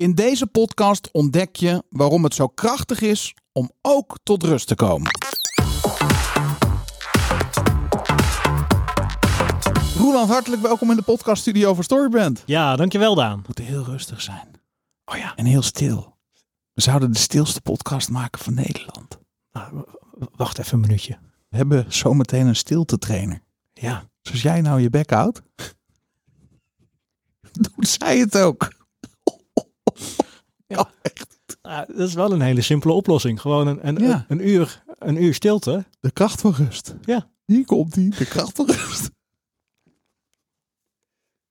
In deze podcast ontdek je waarom het zo krachtig is om ook tot rust te komen. Roeland, hartelijk welkom in de podcaststudio van Storyband. Ja, dankjewel Daan. We moeten heel rustig zijn. Oh ja. En heel stil. We zouden de stilste podcast maken van Nederland. Nou, wacht even een minuutje. We hebben zometeen een stilte trainer. Ja, Zoals jij nou je bek houdt, doet zij het ook. Ja. Nou, dat is wel een hele simpele oplossing. Gewoon een, een, Ja. een, uur, een uur stilte. De kracht van rust. Ja. Hier komt die, de kracht van rust.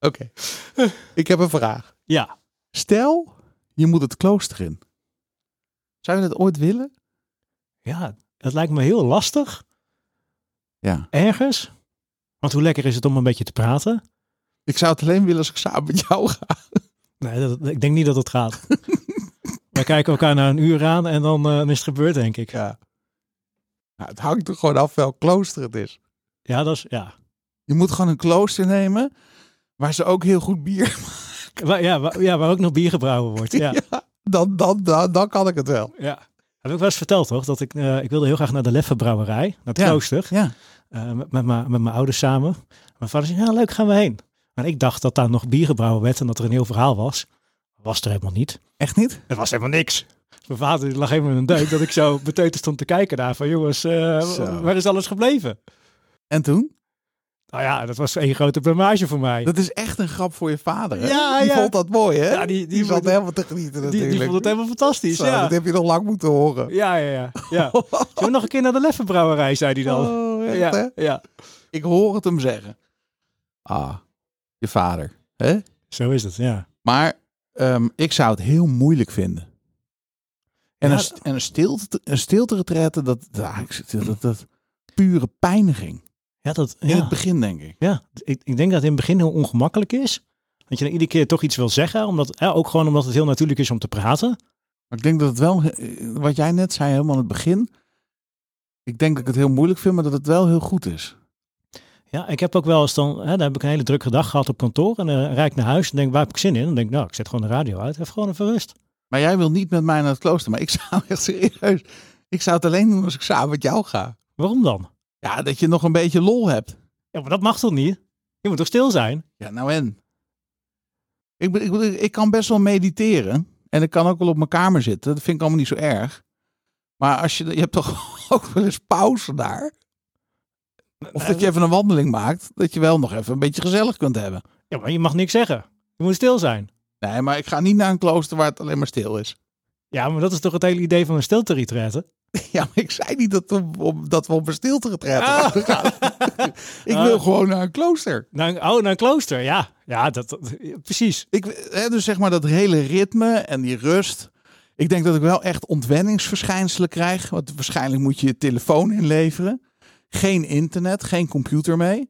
Oké. Ik heb een vraag. Ja, Stel, je moet het klooster in. Zou je dat ooit willen? ja, dat lijkt me heel lastig. Ja. Ergens. Want hoe lekker is het om een beetje te praten? Ik zou het alleen willen als ik samen met jou ga. Nee, dat, ik denk niet dat het gaat. Wij kijken elkaar na een uur aan en dan, eh, is het gebeurd, denk ik. Ja. Nou, het hangt er gewoon af welk klooster het is. Ja, dat is, ja. Je moet gewoon een klooster nemen waar ze ook heel goed bier Waar, ja, waar, ja, waar ook nog bier gebrouwen wordt. Ja, Dan, dan, dan, dan kan ik het wel. ja. Heb ik wel eens verteld, toch? Dat ik, eh, ik wilde heel graag naar de Leffe Brouwerij, naar het Ja. klooster. Ja. Eh, met, met, mijn- met mijn ouders samen. Mijn vader zei, ja leuk, gaan we heen. Maar ik dacht dat daar nog bier gebrouwen werd en dat er een heel verhaal was. Was er helemaal niet. Echt niet? Er was helemaal niks. Mijn vader lag helemaal in een deuk dat ik zo beteuterd stond te kijken daar. Van jongens, eh, waar is alles gebleven? En toen? Nou ja, dat was één grote blamage voor mij. Dat is echt een grap voor je vader. Hè? Ja, die ja. vond dat mooi, hè? Ja, die- die, vond- helemaal te genieten natuurlijk. die vond het helemaal fantastisch. Zo, ja. Dat heb je nog lang moeten horen. ja, ja, ja. ja. Zullen we nog een keer naar de Leffe Brouwerij, zei hij dan. Oh, echt, ja, hè? ja, Ik hoor het hem zeggen. Ah, je vader. Hè? zo is het, ja. Maar ehm, ik zou het heel moeilijk vinden. En, Ja, een, en een stilte, een stilte dat, dat, dat, dat, dat pure pijniging. Ja, dat, In het begin, denk ik. Ja, ik, ik denk dat het in het begin heel ongemakkelijk is. Dat je dan iedere keer toch iets wil zeggen. Omdat, ja, ook gewoon omdat het heel natuurlijk is om te praten. Maar ik denk dat het wel, eh, wat jij net zei helemaal in het begin. Ik denk dat ik het heel moeilijk vind, maar dat het wel heel goed is. Ja, ik heb ook wel eens dan, hè, dan heb ik een hele drukke dag gehad op kantoor. En dan rijd ik naar huis en denk, waar heb ik zin in? Dan denk ik, nou, ik zet gewoon de radio uit. Even gewoon even rust. Maar jij wil niet met mij naar het klooster. Maar ik zou echt serieus. Ik zou het alleen doen als ik samen met jou ga. Waarom dan? Ja, dat je nog een beetje lol hebt. Ja, maar dat mag toch niet? Je moet toch stil zijn? Ja, nou en? Ik, ben- ik, ik kan best wel mediteren. En ik kan ook wel op mijn kamer zitten. Dat vind ik allemaal niet zo erg. Maar als je, je hebt toch ook wel eens pauze daar. Of dat je even een wandeling maakt. Dat je wel nog even een beetje gezellig kunt hebben. Ja, maar je mag niks zeggen. Je moet stil zijn. Nee, maar ik ga niet naar een klooster waar het alleen maar stil is. Ja, maar dat is toch het hele idee van een stilte retreat? Ja, maar ik zei niet dat we, op, dat we op een stilte retreat Ah. gaan. ik Ah. wil gewoon naar een klooster. Naar, een- oh, naar een klooster. Ja, ja dat, dat- precies. Ik, hè, dus zeg maar dat hele ritme en die rust. Ik denk dat ik wel echt ontwenningsverschijnselen krijg. Want waarschijnlijk moet je je telefoon inleveren. Geen internet, geen computer mee.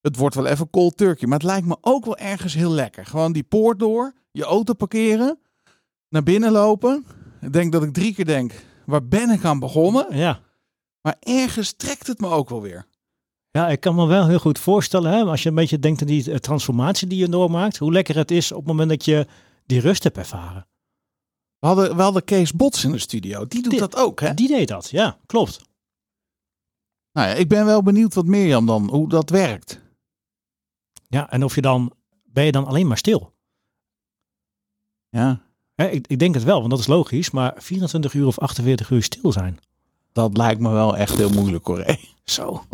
Het wordt wel even cold turkey. Maar het lijkt me ook wel ergens heel lekker. Gewoon die poort door, je auto parkeren, naar binnen lopen. Ik denk dat ik drie keer denk, waar ben ik aan begonnen? Ja. Maar ergens trekt het me ook wel weer. Ja, ik kan me wel heel goed voorstellen, hè, als je een beetje denkt aan die eh, transformatie die je doormaakt, hoe lekker het is op het moment dat je die rust hebt ervaren. We hadden, we hadden Kees Bots in de studio. Die doet Die- dat ook, hè? Die deed dat, ja, klopt. Nou ja, ik ben wel benieuwd wat Mirjam dan, hoe dat werkt. Ja, en of je dan, ben je dan alleen maar stil? Ja, ik, ik denk het wel, want dat is logisch, maar 24 uur of 48 uur stil zijn. dat lijkt me wel echt heel moeilijk hoor. hè? Zo.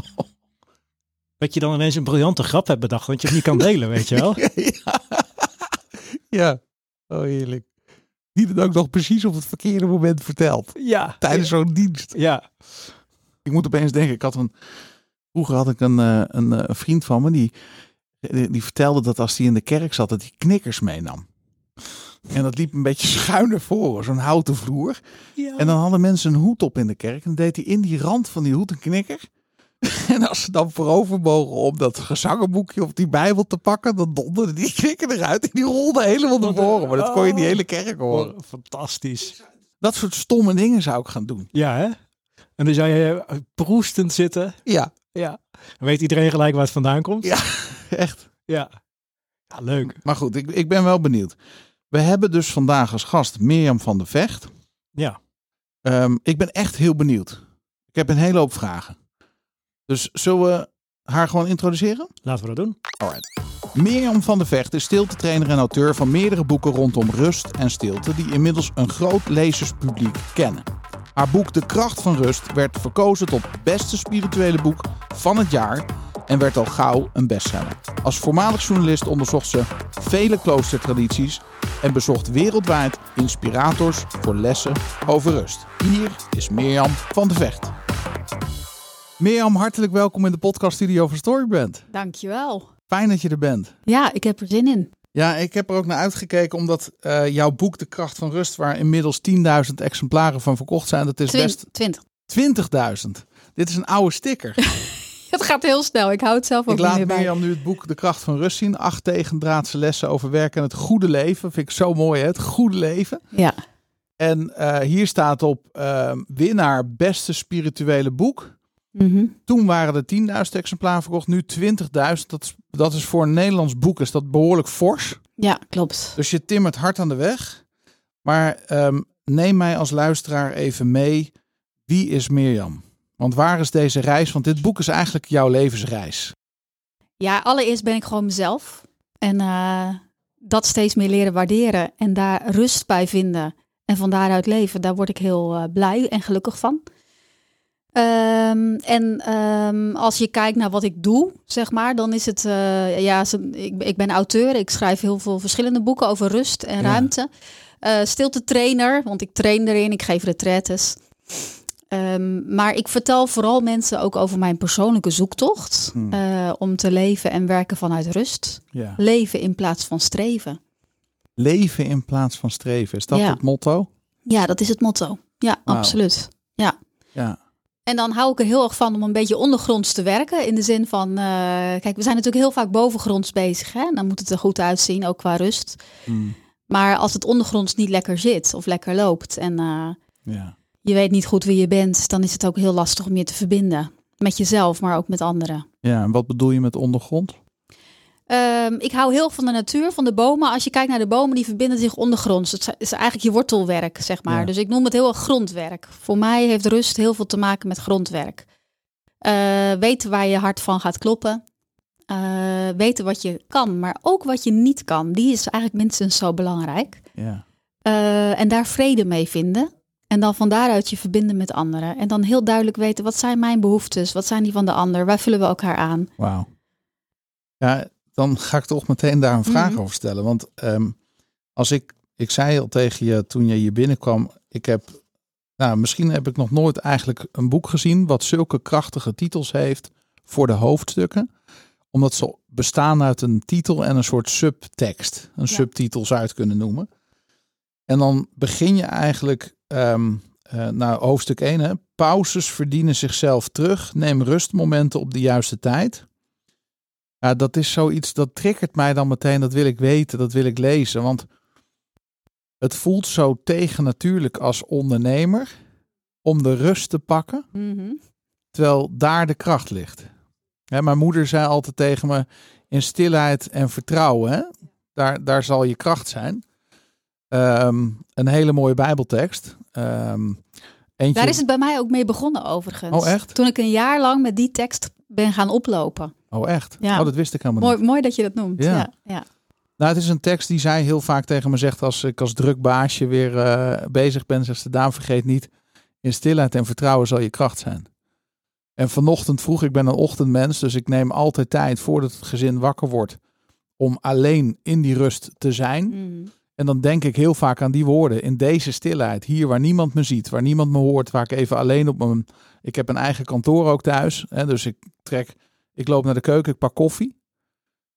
Dat je dan ineens een briljante grap hebt bedacht, dat je het niet kan delen, weet je wel? ja. ja, oh heerlijk. Die het ook nog precies op het verkeerde moment vertelt. Ja. Tijdens zo'n dienst. Ja. Ik moet opeens denken, ik had een... Vroeger had ik een, eh, een, eh, een vriend van me die, die, die vertelde dat als hij in de kerk zat, dat hij knikkers meenam. En dat liep een beetje schuin naar voren, zo'n houten vloer. ja. En dan hadden mensen een hoed op in de kerk. En deed hij in die rand van die hoed een knikker. En als ze dan voorover mogen om dat gezangenboekje of die bijbel te pakken, dan donderde die knikker eruit. En die rolde helemaal naar voren. Maar dat kon je in die hele kerk horen. Oh, fantastisch. Dat soort stomme dingen zou ik gaan doen. Ja, hè? En dan zou je eh, proestend zitten. Ja, Ja. Dan weet iedereen gelijk waar het vandaan komt. Ja. echt. Ja. Ja, leuk. Maar goed, ik, ik ben wel benieuwd. We hebben dus vandaag als gast Mirjam van de Vecht. Ja. Ehm, ik ben echt heel benieuwd. Ik heb een hele hoop vragen. Dus zullen we haar gewoon introduceren? Laten we dat doen. Alright. Mirjam van de Vecht is stiltetrainer en auteur van meerdere boeken rondom rust en stilte, die inmiddels een groot lezerspubliek kennen. Haar boek De Kracht van Rust werd verkozen tot beste spirituele boek van het jaar en werd al gauw een bestseller. Als voormalig journalist onderzocht ze vele kloostertradities en bezocht wereldwijd inspirators voor lessen over rust. Hier is Mirjam van de Vecht. Mirjam, hartelijk welkom in de podcaststudio van Storyband. Dankjewel. Fijn dat je er bent. Ja, ik heb er zin in. Ja, ik heb er ook naar uitgekeken omdat uh, jouw boek De Kracht van Rust, waar inmiddels 10.000 exemplaren van verkocht zijn, dat is best 20. 20.000. Dit is een oude sticker. het gaat heel snel. Ik hou het zelf ook ik laat Mirjam nu het boek De Kracht van Rust zien. Acht tegendraadse lessen over werken en het goede leven. Vind ik zo mooi, hè? Het goede leven. Ja. En uh, hier staat op uh, winnaar beste spirituele boek. Mm -hmm. Toen waren er 10.000 exemplaren verkocht, nu 20.000. Dat, is, dat is voor een Nederlands boek is dat behoorlijk fors. Ja, klopt. Dus je timmert hard aan de weg. Maar um, neem mij als luisteraar even mee. Wie is Mirjam? Want waar is deze reis? Want dit boek is eigenlijk jouw levensreis. Ja, allereerst ben ik gewoon mezelf. En uh, dat steeds meer leren waarderen. En daar rust bij vinden. En van daaruit leven. Daar word ik heel uh, blij en gelukkig van. Um, en um, als je kijkt naar wat ik doe, zeg maar, dan is het, uh, ja, ik, ik, ben auteur, ik schrijf heel veel verschillende boeken over rust en ja. ruimte. Uh, stilte trainer, want ik train erin, ik geef retretes. Um, maar ik vertel vooral mensen ook over mijn persoonlijke zoektocht Hmm. uh, om te leven en werken vanuit rust. Ja. Leven in plaats van streven. Leven in plaats van streven, is dat Ja. het motto? Ja, dat is het motto. Ja, absoluut. Ja. Ja. En dan hou ik er heel erg van om een beetje ondergronds te werken. In de zin van, uh, kijk, we zijn natuurlijk heel vaak bovengronds bezig. Hè? Dan moet het er goed uitzien, ook qua rust. Hmm. Maar als het ondergronds niet lekker zit of lekker loopt en uh, ja. je weet niet goed wie je bent, dan is het ook heel lastig om je te verbinden. Met jezelf, maar ook met anderen. Ja, en wat bedoel je met ondergrond? Um, ik hou heel van de natuur, van de bomen. Als je kijkt naar de bomen, die verbinden zich ondergronds. Het is eigenlijk je wortelwerk, zeg maar. Ja. Dus ik noem het heel erg grondwerk. Voor mij heeft rust heel veel te maken met grondwerk. Uh, weten waar je hart van gaat kloppen. Uh, weten wat je kan, maar ook wat je niet kan. Die is eigenlijk minstens zo belangrijk. Ja. Uh, en daar vrede mee vinden. En dan van daaruit je verbinden met anderen. En dan heel duidelijk weten, wat zijn mijn behoeftes? Wat zijn die van de ander? Waar vullen we elkaar aan? Wauw. Ja, dan ga ik toch meteen daar een vraag Mhm. over stellen. Want um, als ik, ik zei al tegen je toen je hier binnenkwam, ik heb, nou misschien heb ik nog nooit eigenlijk een boek gezien wat zulke krachtige titels heeft voor de hoofdstukken. Omdat ze bestaan uit een titel en een soort subtekst. Een Ja. subtitel zou je het kunnen noemen. En dan begin je eigenlijk, um, uh, nou hoofdstuk 1, hè, pauzes verdienen zichzelf terug. Neem rustmomenten op de juiste tijd. Ja, dat is zoiets, dat triggert mij dan meteen. Dat wil ik weten, dat wil ik lezen. Want het voelt zo tegennatuurlijk als ondernemer om de rust te pakken, Mm -hmm. terwijl daar de kracht ligt. Hè, mijn moeder zei altijd tegen me, in stilheid en vertrouwen, hè, daar, daar zal je kracht zijn. Um, een hele mooie bijbeltekst. Um, eentje... Daar is het bij mij ook mee begonnen overigens. Oh echt? Toen ik een jaar lang met die tekst ben gaan oplopen. Oh echt? Ja. Oh, dat wist ik helemaal mooi, niet. Mooi dat je dat noemt. Ja. Ja. ja. Nou, het is een tekst die zij heel vaak tegen me zegt als ik als druk baasje weer uh, bezig ben. Zegt ze, Daan, vergeet niet, in stilheid en vertrouwen zal je kracht zijn. En vanochtend vroeg, ik ben een ochtendmens, dus ik neem altijd tijd voordat het gezin wakker wordt om alleen in die rust te zijn. Mm. En dan denk ik heel vaak aan die woorden. In deze stilheid, hier waar niemand me ziet, waar niemand me hoort, waar ik even alleen op mijn... Ik heb een eigen kantoor ook thuis, hè, dus ik trek... Ik loop naar de keuken, ik pak koffie.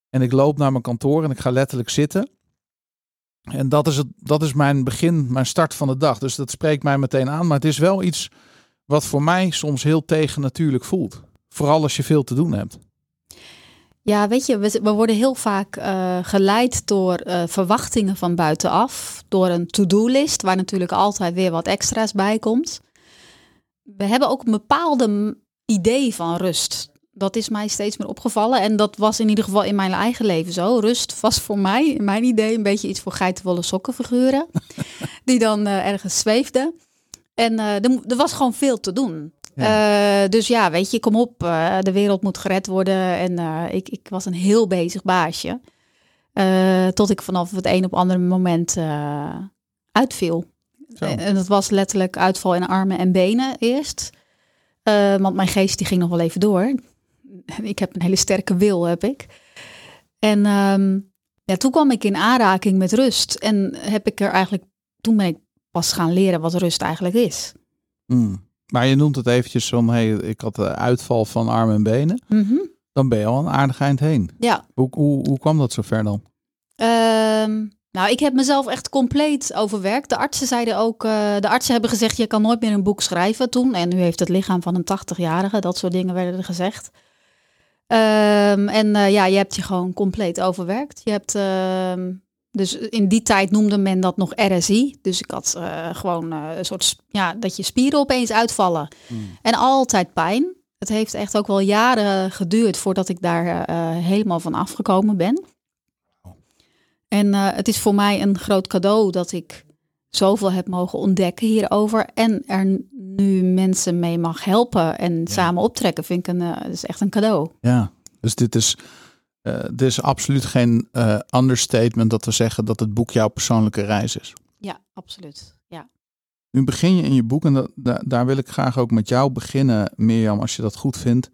En ik loop naar mijn kantoor en ik ga letterlijk zitten. En dat is, het, dat is mijn begin, mijn start van de dag. Dus dat spreekt mij meteen aan. Maar het is wel iets wat voor mij soms heel tegennatuurlijk voelt. Vooral als je veel te doen hebt. Ja, weet je, we, worden heel vaak uh, geleid door uh, verwachtingen van buitenaf. Door een to-do-list, waar natuurlijk altijd weer wat extra's bij komt. We hebben ook een bepaalde idee van rust. Dat is mij steeds meer opgevallen. En dat was in ieder geval in mijn eigen leven zo. Rust was voor mij, in mijn idee, een beetje iets voor geitenwolle sokkenfiguren. die dan uh, ergens zweefden. En uh, er, er, was gewoon veel te doen. Ja. Uh, dus ja, weet je, kom op, de wereld moet gered worden. En ik, ik was een heel bezig baasje. tot ik vanaf het een op andere moment uitviel. Zo. En dat was letterlijk uitval in armen en benen eerst. want mijn geest die ging nog wel even door. Ik heb een hele sterke wil, heb ik. En um, ja, toen kwam ik in aanraking met rust. En heb ik er eigenlijk, toen ben ik pas gaan leren wat rust eigenlijk is. Mm. Maar je noemt het eventjes van, hey, ik had de uitval van armen en benen. Mm -hmm. Dan ben je al een aardig eind heen. Ja. Hoe, hoe, hoe kwam dat zover dan? Um, nou, ik heb mezelf echt compleet overwerkt. De artsen zeiden ook, uh, de artsen hebben gezegd, je kan nooit meer een boek schrijven toen. En nu heeft het lichaam van een 80-jarige, dat soort dingen werden er gezegd. Um, en uh, ja, je hebt je gewoon compleet overwerkt. Je hebt, uh, dus in die tijd noemde men dat nog RSI. Dus ik had uh, gewoon een soort, ja, dat je spieren opeens uitvallen. Hmm. En altijd pijn. Het heeft echt ook wel jaren geduurd voordat ik daar helemaal van afgekomen ben. En het is voor mij een groot cadeau dat ik zoveel heb mogen ontdekken hierover. En er nu mensen mee mag helpen en ja. samen optrekken, vind ik een, uh, is echt een cadeau. Ja, dus dit is, uh, dit is absoluut geen uh, understatement dat we zeggen dat het boek jouw persoonlijke reis is. Ja, absoluut. Ja. Nu begin je in je boek, en dat, da, daar wil ik graag ook met jou beginnen, Mirjam, als je dat goed vindt.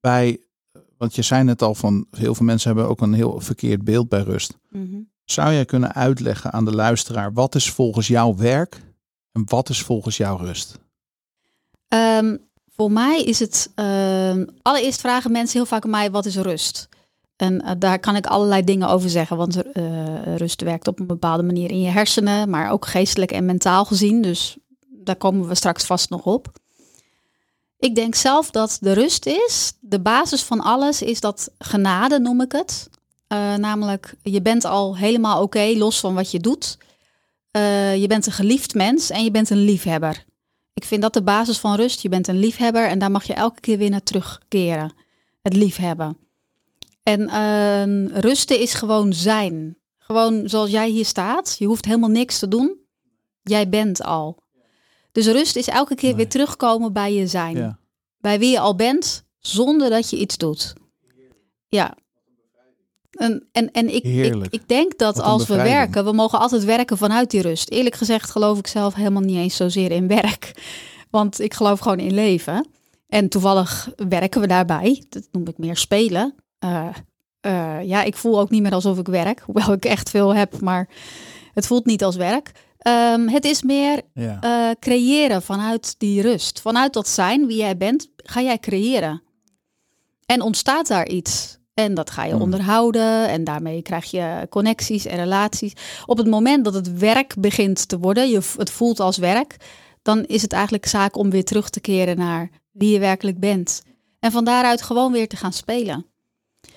Bij, want je zei net al van, heel veel mensen hebben ook een heel verkeerd beeld bij rust. Mm -hmm. Zou jij kunnen uitleggen aan de luisteraar, wat is volgens jouw werk en wat is volgens jouw rust? Um, voor mij is het. Um, allereerst vragen mensen heel vaak aan mij: wat is rust? En uh, daar kan ik allerlei dingen over zeggen. Want uh, rust werkt op een bepaalde manier in je hersenen, maar ook geestelijk en mentaal gezien. Dus daar komen we straks vast nog op. Ik denk zelf dat de rust is. De basis van alles is dat genade, noem ik het. Uh, namelijk, je bent al helemaal oké, los van wat je doet. Uh, je bent een geliefd mens en je bent een liefhebber. Ik vind dat de basis van rust. Je bent een liefhebber en daar mag je elke keer weer naar terugkeren. Het liefhebben. En uh, rusten is gewoon zijn. Gewoon zoals jij hier staat. Je hoeft helemaal niks te doen. Jij bent al. Dus rust is elke keer nee. weer terugkomen bij je zijn. Ja. Bij wie je al bent, zonder dat je iets doet. Ja, en, en, en ik, ik, ik, denk dat als we werken, we mogen altijd werken vanuit die rust. Eerlijk gezegd geloof ik zelf helemaal niet eens zozeer in werk. Want ik geloof gewoon in leven. En toevallig werken we daarbij. Dat noem ik meer spelen. Uh, uh, ja, ik voel ook niet meer alsof ik werk. Hoewel ik echt veel heb, maar het voelt niet als werk. Um, het is meer ja. uh, creëren vanuit die rust. Vanuit dat zijn, wie jij bent, ga jij creëren. En ontstaat daar iets. En dat ga je Hmm. onderhouden en daarmee krijg je connecties en relaties. Op het moment dat het werk begint te worden, je, het voelt als werk, dan is het eigenlijk zaak om weer terug te keren naar wie je werkelijk bent. En van daaruit gewoon weer te gaan spelen.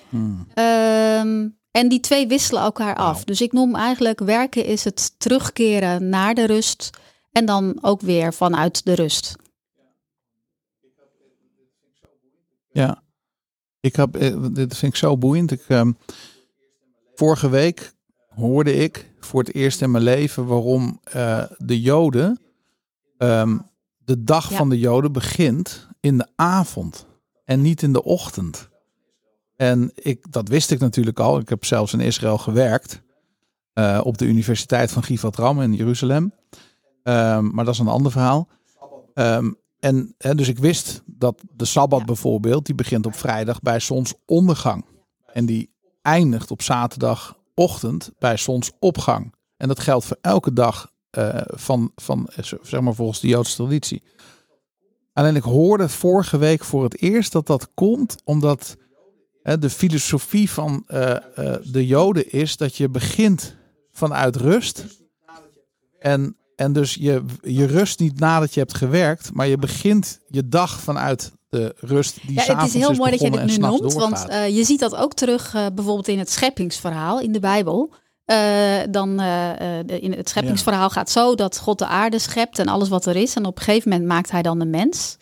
Hmm. Um, en die twee wisselen elkaar af. Dus ik noem eigenlijk werken is het terugkeren naar de rust en dan ook weer vanuit de rust. Ja, ik heb, eh, dit vind ik zo boeiend. Ik, um, vorige week hoorde ik voor het eerst in mijn leven waarom uh, de Joden, um, de dag Ja. van de Joden begint in de avond en niet in de ochtend. En ik, dat wist ik natuurlijk al. Ik heb zelfs in Israël gewerkt. uh, op de Universiteit van Givat Ram in Jeruzalem. Um, maar dat is een ander verhaal. Um, en hè, dus ik wist dat de Sabbat Ja. bijvoorbeeld, die begint op vrijdag bij zonsondergang. En die eindigt op zaterdagochtend bij zonsopgang. En dat geldt voor elke dag uh, van, van, eh, zeg maar volgens de Joodse traditie. Alleen ik hoorde vorige week voor het eerst dat dat komt omdat hè, de filosofie van uh, uh, de Joden is dat je begint vanuit rust. En en dus je, je rust niet nadat je hebt gewerkt, maar je begint je dag vanuit de rust die Ja, het is heel mooi dat je dit nu noemt, want uh, je ziet dat ook terug uh, bijvoorbeeld in het scheppingsverhaal in de Bijbel. Uh, dan in het scheppingsverhaal gaat zo dat God de aarde schept en alles wat er is. En op een gegeven moment maakt hij dan de mens.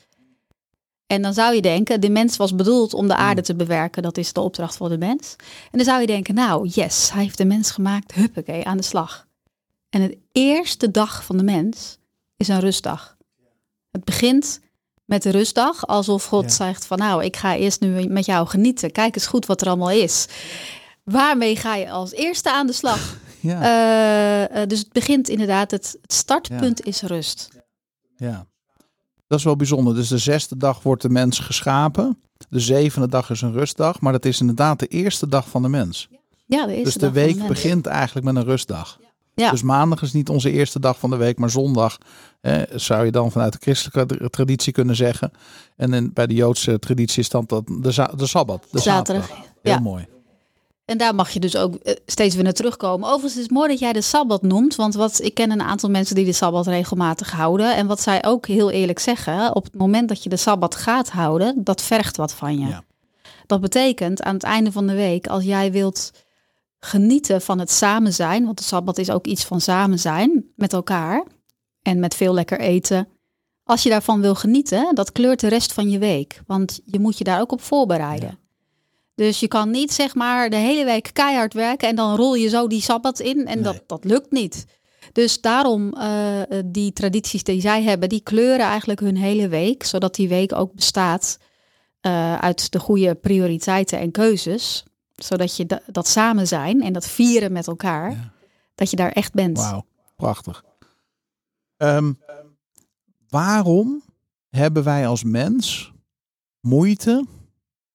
En dan zou je denken, de mens was bedoeld om de aarde te bewerken. Dat is de opdracht van de mens. En dan zou je denken, nou yes, hij heeft de mens gemaakt. Huppakee, aan de slag. En het eerste dag van de mens is een rustdag. Het begint met de rustdag, alsof God Ja. zegt van nou, ik ga eerst nu met jou genieten. Kijk eens goed wat er allemaal is. Waarmee ga je als eerste aan de slag? Ja, Eh, eh, dus het begint inderdaad, het, startpunt is rust. ja. Dat is wel bijzonder. Dus de zesde dag wordt de mens geschapen. De zevende dag is een rustdag. Maar dat is inderdaad de eerste dag van de mens. Ja, de eerste Dus de dag van week begint eigenlijk met een rustdag. Ja. Dus maandag is niet onze eerste dag van de week, maar zondag eh, zou je dan vanuit de christelijke tra- traditie kunnen zeggen. En in, bij de Joodse traditie is dan dat de, za- de Sabbat, de Zaterdag, zaterdag. Heel ja. mooi. En daar mag je dus ook eh, steeds weer naar terugkomen. Overigens is het mooi dat jij de Sabbat noemt. Want wat, ik ken een aantal mensen die de Sabbat regelmatig houden. En wat zij ook heel eerlijk zeggen. Op het moment dat je de Sabbat gaat houden, dat vergt wat van je. Ja. Dat betekent aan het einde van de week, als jij wilt genieten van het samen zijn. Want de Sabbat is ook iets van samen zijn met elkaar. En met veel lekker eten. Als je daarvan wil genieten, dat kleurt de rest van je week. Want je moet je daar ook op voorbereiden. Dus je kan niet zeg maar de hele week keihard werken en dan rol je zo die sabbat in en Nee. dat, dat lukt niet. Dus daarom eh, die tradities die zij hebben, die kleuren eigenlijk hun hele week, zodat die week ook bestaat eh, uit de goede prioriteiten en keuzes, zodat je da- dat samen zijn en dat vieren met elkaar, Ja. dat je daar echt bent. Wauw, prachtig. Ehm, waarom hebben wij als mens moeite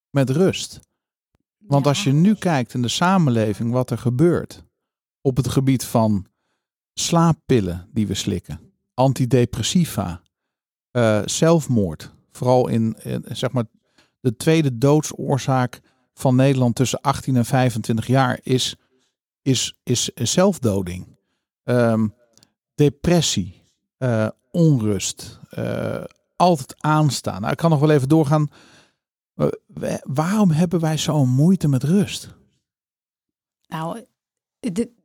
met rust? Want Ja. als je nu kijkt in de samenleving wat er gebeurt op het gebied van slaappillen die we slikken, antidepressiva, eh, zelfmoord, vooral in, in, zeg maar de tweede doodsoorzaak van Nederland tussen 18 en 25 jaar is, is, is zelfdoding. Ehm, depressie, eh, onrust, eh, altijd aanstaan. Nou, ik kan nog wel even doorgaan. Eh, wa- waarom hebben wij zo'n moeite met rust? Nou,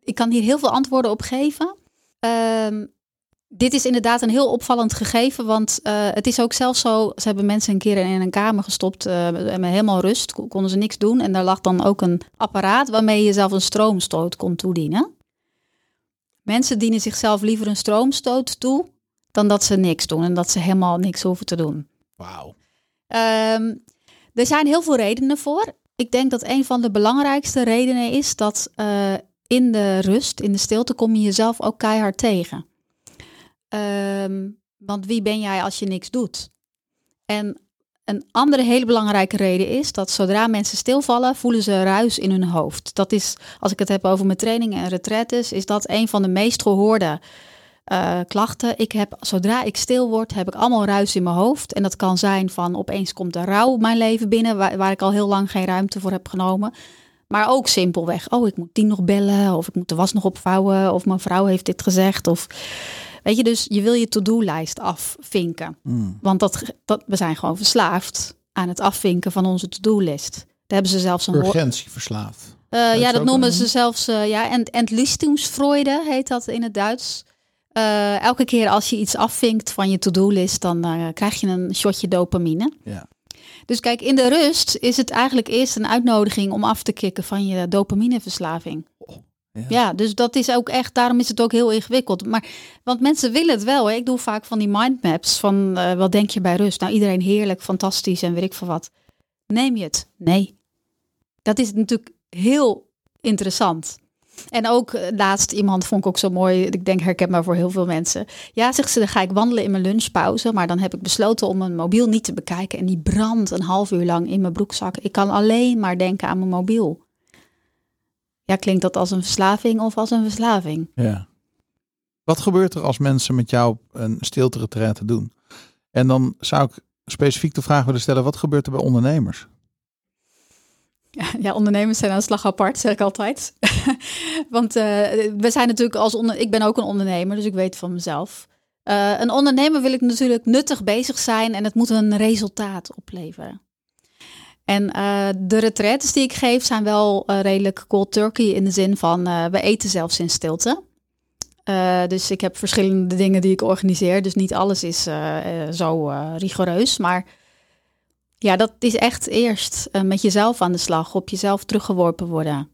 ik kan hier heel veel antwoorden op geven. Ehm, dit is inderdaad een heel opvallend gegeven, want eh, het is ook zelfs zo, ze hebben mensen een keer in een kamer gestopt eh, met helemaal rust, Kon- konden ze niks doen. En daar lag dan ook een apparaat waarmee je zelf een stroomstoot kon toedienen. Mensen dienen zichzelf liever een stroomstoot toe dan dat ze niks doen en dat ze helemaal niks hoeven te doen. Wauw. Ehm, er zijn heel veel redenen voor. Ik denk dat een van de belangrijkste redenen is dat eh, in de rust, in de stilte, kom je jezelf ook keihard tegen. Ehm, want wie ben jij als je niks doet? En een andere hele belangrijke reden is dat zodra mensen stilvallen, voelen ze ruis in hun hoofd. Dat is, als ik het heb over mijn trainingen en retraites, is dat een van de meest gehoorde eh, klachten. Ik heb, zodra ik stil word, heb ik allemaal ruis in mijn hoofd. En dat kan zijn van opeens komt de rouw mijn leven binnen, waar, waar ik al heel lang geen ruimte voor heb genomen. Maar ook simpelweg, oh, ik moet die nog bellen, of ik moet de was nog opvouwen, of mijn vrouw heeft dit gezegd. Of, weet je, dus je wil je to-do-lijst afvinken. Mm. Want dat, dat, we zijn gewoon verslaafd aan het afvinken van onze to-do-list. Daar hebben ze zelfs een woord. Urgentieverslaafd. Eh, ja, dat noemen ze zelfs, eh, ja, en Entlistungsfreude heet dat in het Duits. Eh, elke keer als je iets afvinkt van je to-do-list, dan krijg je een shotje dopamine. Ja. Dus kijk, in de rust is het eigenlijk eerst een uitnodiging om af te kicken van je dopamineverslaving. Ja. Dus dat is ook echt, daarom is het ook heel ingewikkeld. Maar, want mensen willen het wel. Hè? Ik doe vaak van die mindmaps van eh, wat denk je bij rust? Nou, iedereen heerlijk, fantastisch en weet ik veel wat. Neem je het? Nee. Dat is natuurlijk heel interessant. En ook eh, laatst iemand vond ik ook zo mooi. Ik denk herkenbaar voor heel veel mensen. Ja, zegt ze, dan ga ik wandelen in mijn lunchpauze. Maar dan heb ik besloten om mijn mobiel niet te bekijken. En die brandt een half uur lang in mijn broekzak. Ik kan alleen maar denken aan mijn mobiel. Ja, klinkt dat als een verslaving of als een verslaving? Ja. Wat gebeurt er als mensen met jou een stilte doen? En dan zou ik specifiek de vraag willen stellen, wat gebeurt er bij ondernemers? Ja, ondernemers zijn aan de slag apart, zeg ik altijd. Want eh, we zijn natuurlijk als onder, ik ben ook een ondernemer, dus ik weet van mezelf. Eh, een ondernemer wil ik natuurlijk nuttig bezig zijn en het moet een resultaat opleveren. En eh, de retraites die ik geef zijn wel eh, redelijk cold turkey in de zin van eh, we eten zelfs in stilte. Dus ik heb verschillende dingen die ik organiseer. Dus niet alles is zo rigoureus. Maar Ja, dat is echt eerst met jezelf aan de slag, op jezelf teruggeworpen worden.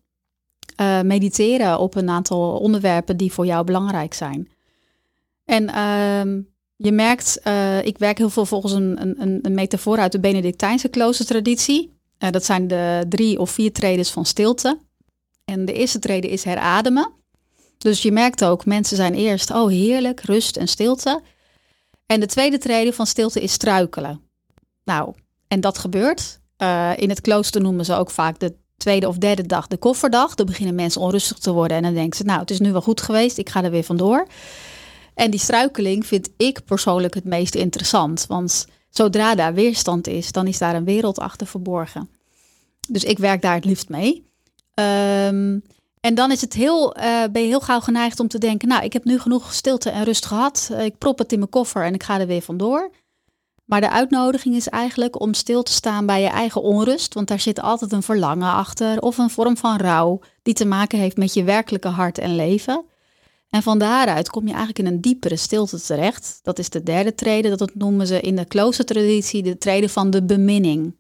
Mediteren op een aantal onderwerpen die voor jou belangrijk zijn. En uh, je merkt, uh, ik werk heel veel volgens een, een, een metafoor uit de Benedictijnse kloostertraditie. dat zijn de drie of vier tredes van stilte. En de eerste trede is herademen. Dus je merkt ook, mensen zijn eerst, oh heerlijk, rust en stilte. En de tweede trede van stilte is struikelen. Nou, en dat gebeurt. Uh, in het klooster noemen ze ook vaak de tweede of derde dag de kofferdag. Dan beginnen mensen onrustig te worden en dan denken ze, nou, het is nu wel goed geweest, ik ga er weer vandoor. En die struikeling vind ik persoonlijk het meest interessant, want zodra daar weerstand is, dan is daar een wereld achter verborgen. Dus ik werk daar het liefst mee. Um, en dan is het heel, uh, ben je heel gauw geneigd om te denken, nou, ik heb nu genoeg stilte en rust gehad. Uh, ik prop het in mijn koffer en ik ga er weer vandoor. Maar de uitnodiging is eigenlijk om stil te staan bij je eigen onrust, want daar zit altijd een verlangen achter of een vorm van rouw die te maken heeft met je werkelijke hart en leven. En van daaruit kom je eigenlijk in een diepere stilte terecht. Dat is de derde trede, dat noemen ze in de kloostertraditie de trede van de beminning.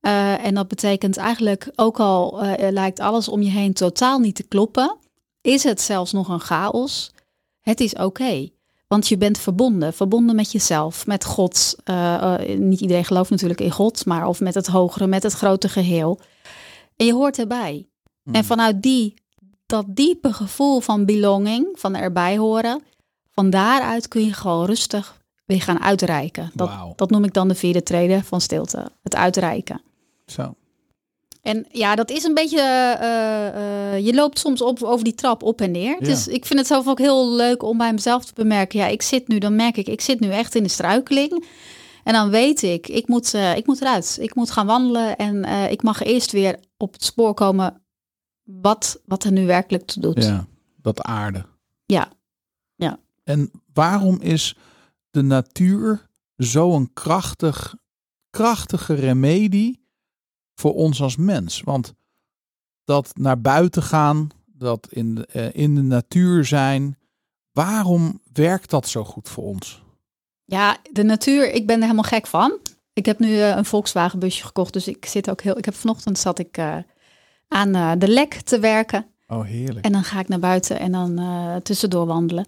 Uh, en dat betekent eigenlijk, ook al uh, lijkt alles om je heen totaal niet te kloppen, is het zelfs nog een chaos. Het is oké. Want je bent verbonden, verbonden met jezelf, met God. Uh, niet iedereen gelooft natuurlijk in God, maar of met het hogere, met het grote geheel. En je hoort erbij. Hmm. En vanuit die, dat diepe gevoel van belonging, van erbij horen, van daaruit kun je gewoon rustig weer gaan uitreiken. Dat, dat noem ik dan de vierde trede van stilte, het uitreiken. Zo. En ja, dat is een beetje. Uh, uh, je loopt soms op, over die trap op en neer. Ja. Dus ik vind het zelf ook heel leuk om bij mezelf te bemerken. Ja, ik zit nu, dan merk ik, ik zit nu echt in de struikeling. En dan weet ik, ik moet, uh, ik moet eruit. Ik moet gaan wandelen. En ik mag eerst weer op het spoor komen wat, wat er nu werkelijk toe doet. Ja, dat aarde. Ja. ja. En waarom is de natuur zo'n krachtig, krachtige remedie voor ons als mens. Want dat naar buiten gaan, dat in de, uh, in de natuur zijn, waarom werkt dat zo goed voor ons? Ja, de natuur, ik ben er helemaal gek van. Ik heb nu uh, een Volkswagen busje gekocht, dus ik zit ook heel. Ik heb vanochtend zat ik uh, aan de lek te werken. Oh, heerlijk. En dan ga ik naar buiten en dan tussendoor wandelen.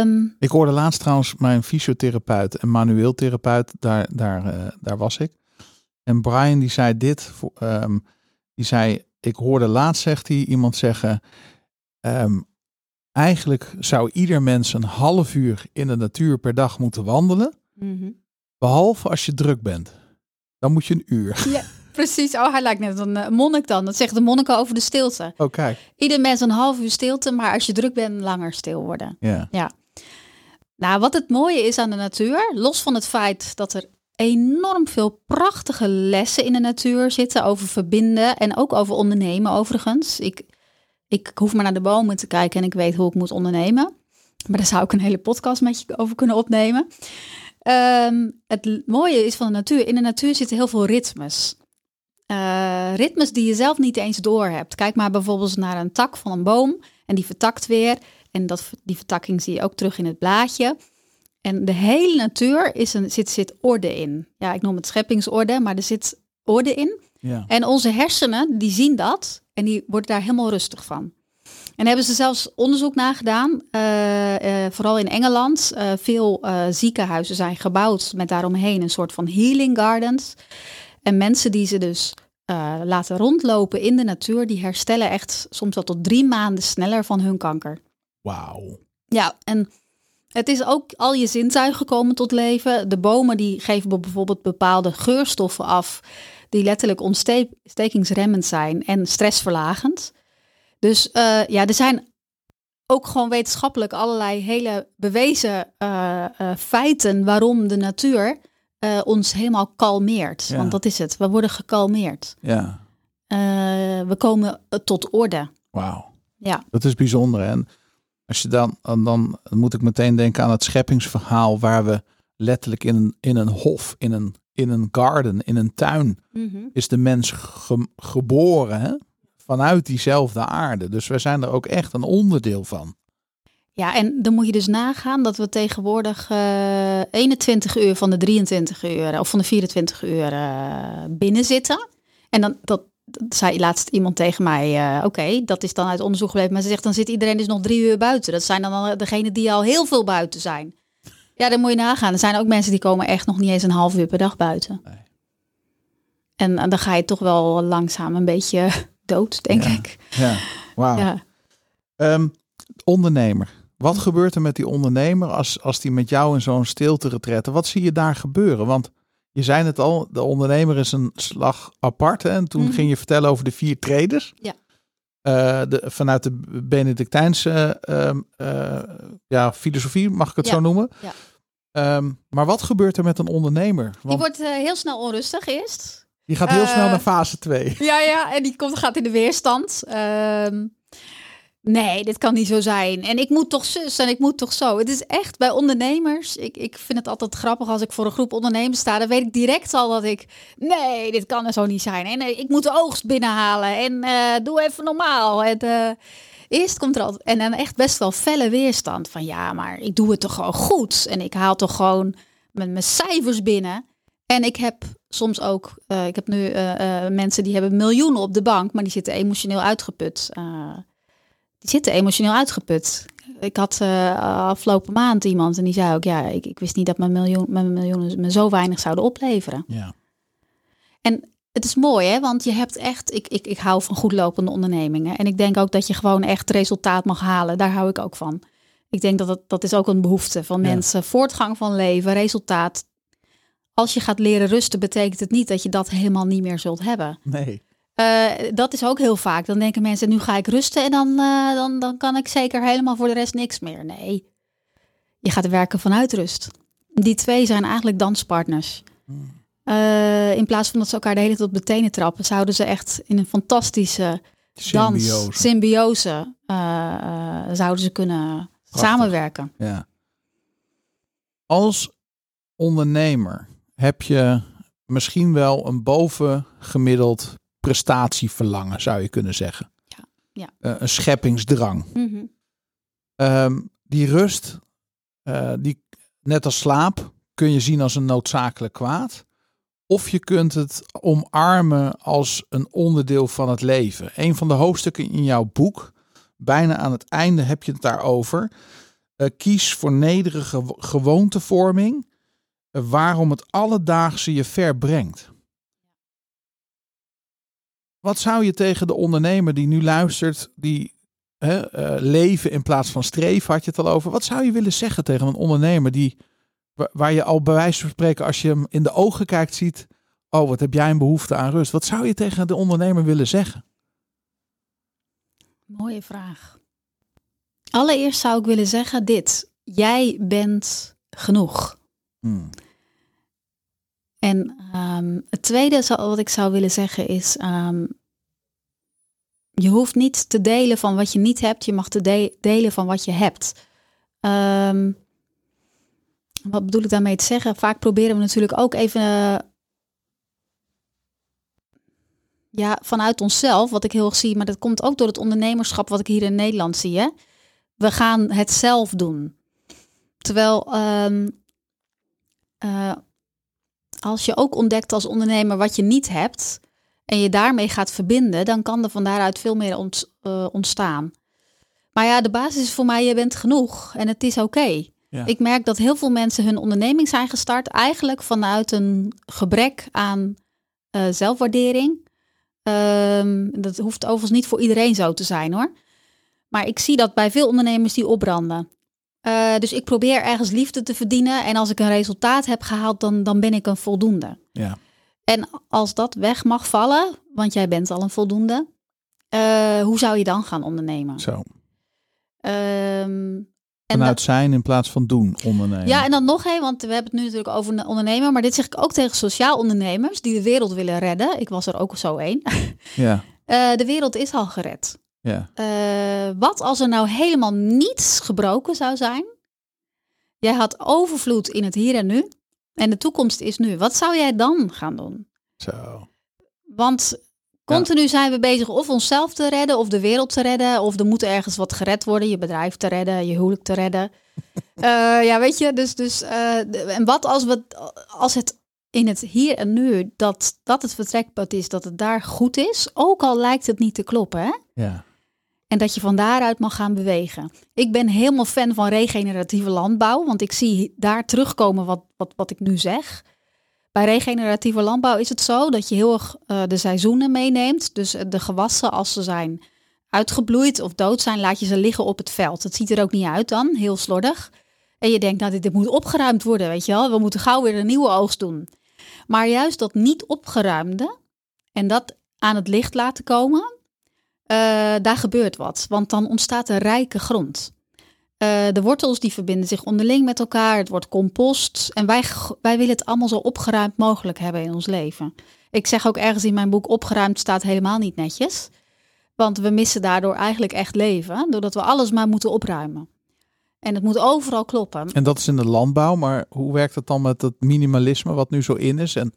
Um, ik hoorde laatst trouwens mijn fysiotherapeut en manueel therapeut, daar, daar, daar was ik. En Brian die zei dit, um, die zei, ik hoorde laatst, zegt hij, iemand zeggen, um, eigenlijk zou ieder mens een half uur in de natuur per dag moeten wandelen, mm -hmm. behalve als je druk bent. Dan moet je een uur. Ja, precies. Oh, hij lijkt net een uh, monnik dan. Dat zegt de monniken over de stilte. Oh, kijk. Ieder mens een half uur stilte, maar als je druk bent, langer stil worden. Ja. ja. Nou, wat het mooie is aan de natuur, los van het feit dat er enorm veel prachtige lessen in de natuur zitten over verbinden en ook over ondernemen overigens. Ik, ik hoef maar naar de bomen te kijken en ik weet hoe ik moet ondernemen. Maar daar zou ik een hele podcast met je over kunnen opnemen. Um, het mooie is van de natuur, in de natuur zitten heel veel ritmes. Uh, ritmes die je zelf niet eens door hebt. Kijk maar bijvoorbeeld naar een tak van een boom en die vertakt weer. En dat, die vertakking zie je ook terug in het blaadje. En de hele natuur is een, zit, zit orde in. Ja, ik noem het scheppingsorde, maar er zit orde in. Ja. En onze hersenen, die zien dat en die worden daar helemaal rustig van. En hebben ze zelfs onderzoek naar gedaan, uh, uh, vooral in Engeland. Uh, veel ziekenhuizen zijn gebouwd met daaromheen een soort van healing gardens. En mensen die ze dus laten rondlopen in de natuur, die herstellen echt soms wel tot drie maanden sneller van hun kanker. Wauw. Ja, en het is ook al je zintuigen komen tot leven. De bomen die geven bijvoorbeeld bepaalde geurstoffen af die letterlijk ontstekingsremmend zijn en stressverlagend. Dus uh, ja, er zijn ook gewoon wetenschappelijk allerlei hele bewezen uh, feiten waarom de natuur ons helemaal kalmeert. Ja. Want dat is het. We worden gekalmeerd. Ja, we komen tot orde. wauw. Ja. Dat is bijzonder. En als je dan, dan, moet ik meteen denken aan het scheppingsverhaal waar we letterlijk in een, in een hof, in een, in een garden, in een tuin, Mhm. is de mens ge- geboren hè? vanuit diezelfde aarde. Dus wij zijn er ook echt een onderdeel van. Ja, en dan moet je dus nagaan dat we tegenwoordig eh 21 uur van de 23 uur of van de 24 uur eh, binnen zitten. En dan dat, dat zei laatst iemand tegen mij, eh, oké, dat is dan uit onderzoek gebleven. Maar ze zegt, dan zit iedereen dus nog drie uur buiten. Dat zijn dan degenen die al heel veel buiten zijn. Ja, dan moet je nagaan. Er zijn ook mensen die komen echt nog niet eens een half uur per dag buiten. Nee. En, en dan ga je toch wel langzaam een beetje dood, denk Ja. ik. Ja, wauw. Ja. Ehm, ondernemer. Wat gebeurt er met die ondernemer als, als die met jou in zo'n stilte retrette? Wat zie je daar gebeuren? Want je zei het al, de ondernemer is een slag apart. Hè? En toen Mhm. ging je vertellen over de vier traders. Ja. Eh, de, vanuit de Benedictijnse ehm, eh, ja, filosofie, mag ik het Ja, zo noemen. ja. Ehm, maar wat gebeurt er met een ondernemer? Die Want wordt eh, heel snel onrustig eerst. die gaat heel snel naar fase 2. Ja, ja, en die komt, gaat in de weerstand. Ehm, nee, dit kan niet zo zijn. En ik moet toch zus en ik moet toch zo. Het is echt bij ondernemers. Ik, ik vind het altijd grappig als ik voor een groep ondernemers sta. Dan weet ik direct al dat ik. Nee, dit kan er zo niet zijn. En eh, ik moet de oogst binnenhalen. En eh, doe even normaal. En, eh, eerst komt er altijd. En dan echt best wel felle weerstand. Van ja, maar ik doe het toch gewoon goed. En ik haal toch gewoon mijn, mijn cijfers binnen. En ik heb soms ook, ik heb nu mensen die hebben miljoenen op de bank, maar die zitten emotioneel uitgeput. Die zitten emotioneel uitgeput. Ik had eh, afgelopen maand iemand en die zei ook, ja, ik, ik wist niet dat mijn, miljoen, mijn miljoenen me zo weinig zouden opleveren. Ja. En het is mooi, hè, want je hebt echt, ik, ik, ik hou van goed lopende ondernemingen. En ik denk ook dat je gewoon echt resultaat mag halen. Daar hou ik ook van. Ik denk dat dat, dat is ook een behoefte van Ja. mensen. Voortgang van leven, resultaat. Als je gaat leren rusten, betekent het niet dat je dat helemaal niet meer zult hebben. Nee. Eh, dat is ook heel vaak. Dan denken mensen, nu ga ik rusten en dan, eh, dan, dan kan ik zeker helemaal voor de rest niks meer. Nee, je gaat werken vanuit rust. Die twee zijn eigenlijk danspartners. Eh, in plaats van dat ze elkaar de hele tijd op de tenen trappen, zouden ze echt in een fantastische dans, Symbiose. symbiose, eh, eh, zouden ze kunnen samenwerken. Ja. Als ondernemer heb je misschien wel een bovengemiddeld prestatieverlangen, zou je kunnen zeggen. Ja, ja. Eh, een scheppingsdrang. Mhm. Ehm, die rust, eh, die, net als slaap, kun je zien als een noodzakelijk kwaad. Of je kunt het omarmen als een onderdeel van het leven. Een van de hoofdstukken in jouw boek, bijna aan het einde heb je het daarover. Eh, kies voor nederige wo- gewoontevorming, waarom het alledaagse je ver brengt. Wat zou je tegen de ondernemer die nu luistert, die hè, eh, leven in plaats van streven, had je het al over. Wat zou je willen zeggen tegen een ondernemer die, wa- waar je al bij wijze van spreken, als je hem in de ogen kijkt, ziet, oh wat heb jij een behoefte aan rust. Wat zou je tegen de ondernemer willen zeggen? Mooie vraag. Allereerst zou ik willen zeggen dit. Jij bent genoeg. Hmm. En ehm, het tweede wat ik zou willen zeggen is... ehm, je hoeft niet te delen van wat je niet hebt. Je mag te de- delen van wat je hebt. Ehm, wat bedoel ik daarmee te zeggen? Vaak proberen we natuurlijk ook even... eh, ja, vanuit onszelf, wat ik heel erg zie... maar dat komt ook door het ondernemerschap wat ik hier in Nederland zie. Hè? We gaan het zelf doen. Terwijl... eh, als je ook ontdekt als ondernemer wat je niet hebt en je daarmee gaat verbinden, dan kan er van daaruit veel meer ont- eh, ontstaan. Maar ja, de basis is voor mij, je bent genoeg en het is oké. Ja. Ik merk dat heel veel mensen hun onderneming zijn gestart eigenlijk vanuit een gebrek aan eh, zelfwaardering. Ehm, dat hoeft overigens niet voor iedereen zo te zijn hoor. Maar ik zie dat bij veel ondernemers die opbranden. Eh, dus ik probeer ergens liefde te verdienen. En als ik een resultaat heb gehaald, dan, dan ben ik een voldoende. Ja. En als dat weg mag vallen, want jij bent al een voldoende, eh, hoe zou je dan gaan ondernemen? Zo. Ehm, en Vanuit dat- zijn in plaats van doen ondernemen. ja, en dan nog een, want we hebben het nu natuurlijk over een ondernemer, maar dit zeg ik ook tegen sociaal ondernemers die de wereld willen redden. Ik was er ook zo één. ja. Eh, de wereld is al gered. Ja. Eh, wat als er nou helemaal niets gebroken zou zijn? Jij had overvloed in het hier en nu. En de toekomst is nu. Wat zou jij dan gaan doen? Zo. Want Continu zijn we bezig of onszelf te redden, of de wereld te redden, of er moet ergens wat gered worden, je bedrijf te redden, je huwelijk te redden. Eh, ja, weet je, dus, dus eh, en wat als, we, als het in het hier en nu, dat, dat het vertrekpunt is, dat het daar goed is, ook al lijkt het niet te kloppen, hè? Ja. En dat je van daaruit mag gaan bewegen. Ik ben helemaal fan van regeneratieve landbouw, want ik zie daar terugkomen wat, wat, wat ik nu zeg. Bij regeneratieve landbouw is het zo dat je heel erg eh, de seizoenen meeneemt. Dus de gewassen, als ze zijn uitgebloeid of dood zijn, laat je ze liggen op het veld. Het ziet er ook niet uit dan, heel slordig. En je denkt, nou, dit, dit moet opgeruimd worden, weet je wel. We moeten gauw weer een nieuwe oogst doen. Maar juist dat niet opgeruimde en dat aan het licht laten komen, eh, daar gebeurt wat. Want dan ontstaat er rijke grond. Eh, de wortels die verbinden zich onderling met elkaar. Het wordt compost. En wij, wij willen het allemaal zo opgeruimd mogelijk hebben in ons leven. Ik zeg ook ergens in mijn boek: opgeruimd staat helemaal niet netjes. Want we missen daardoor eigenlijk echt leven. Doordat we alles maar moeten opruimen. En het moet overal kloppen. En dat is in de landbouw, maar hoe werkt het dan met het minimalisme wat nu zo in is? En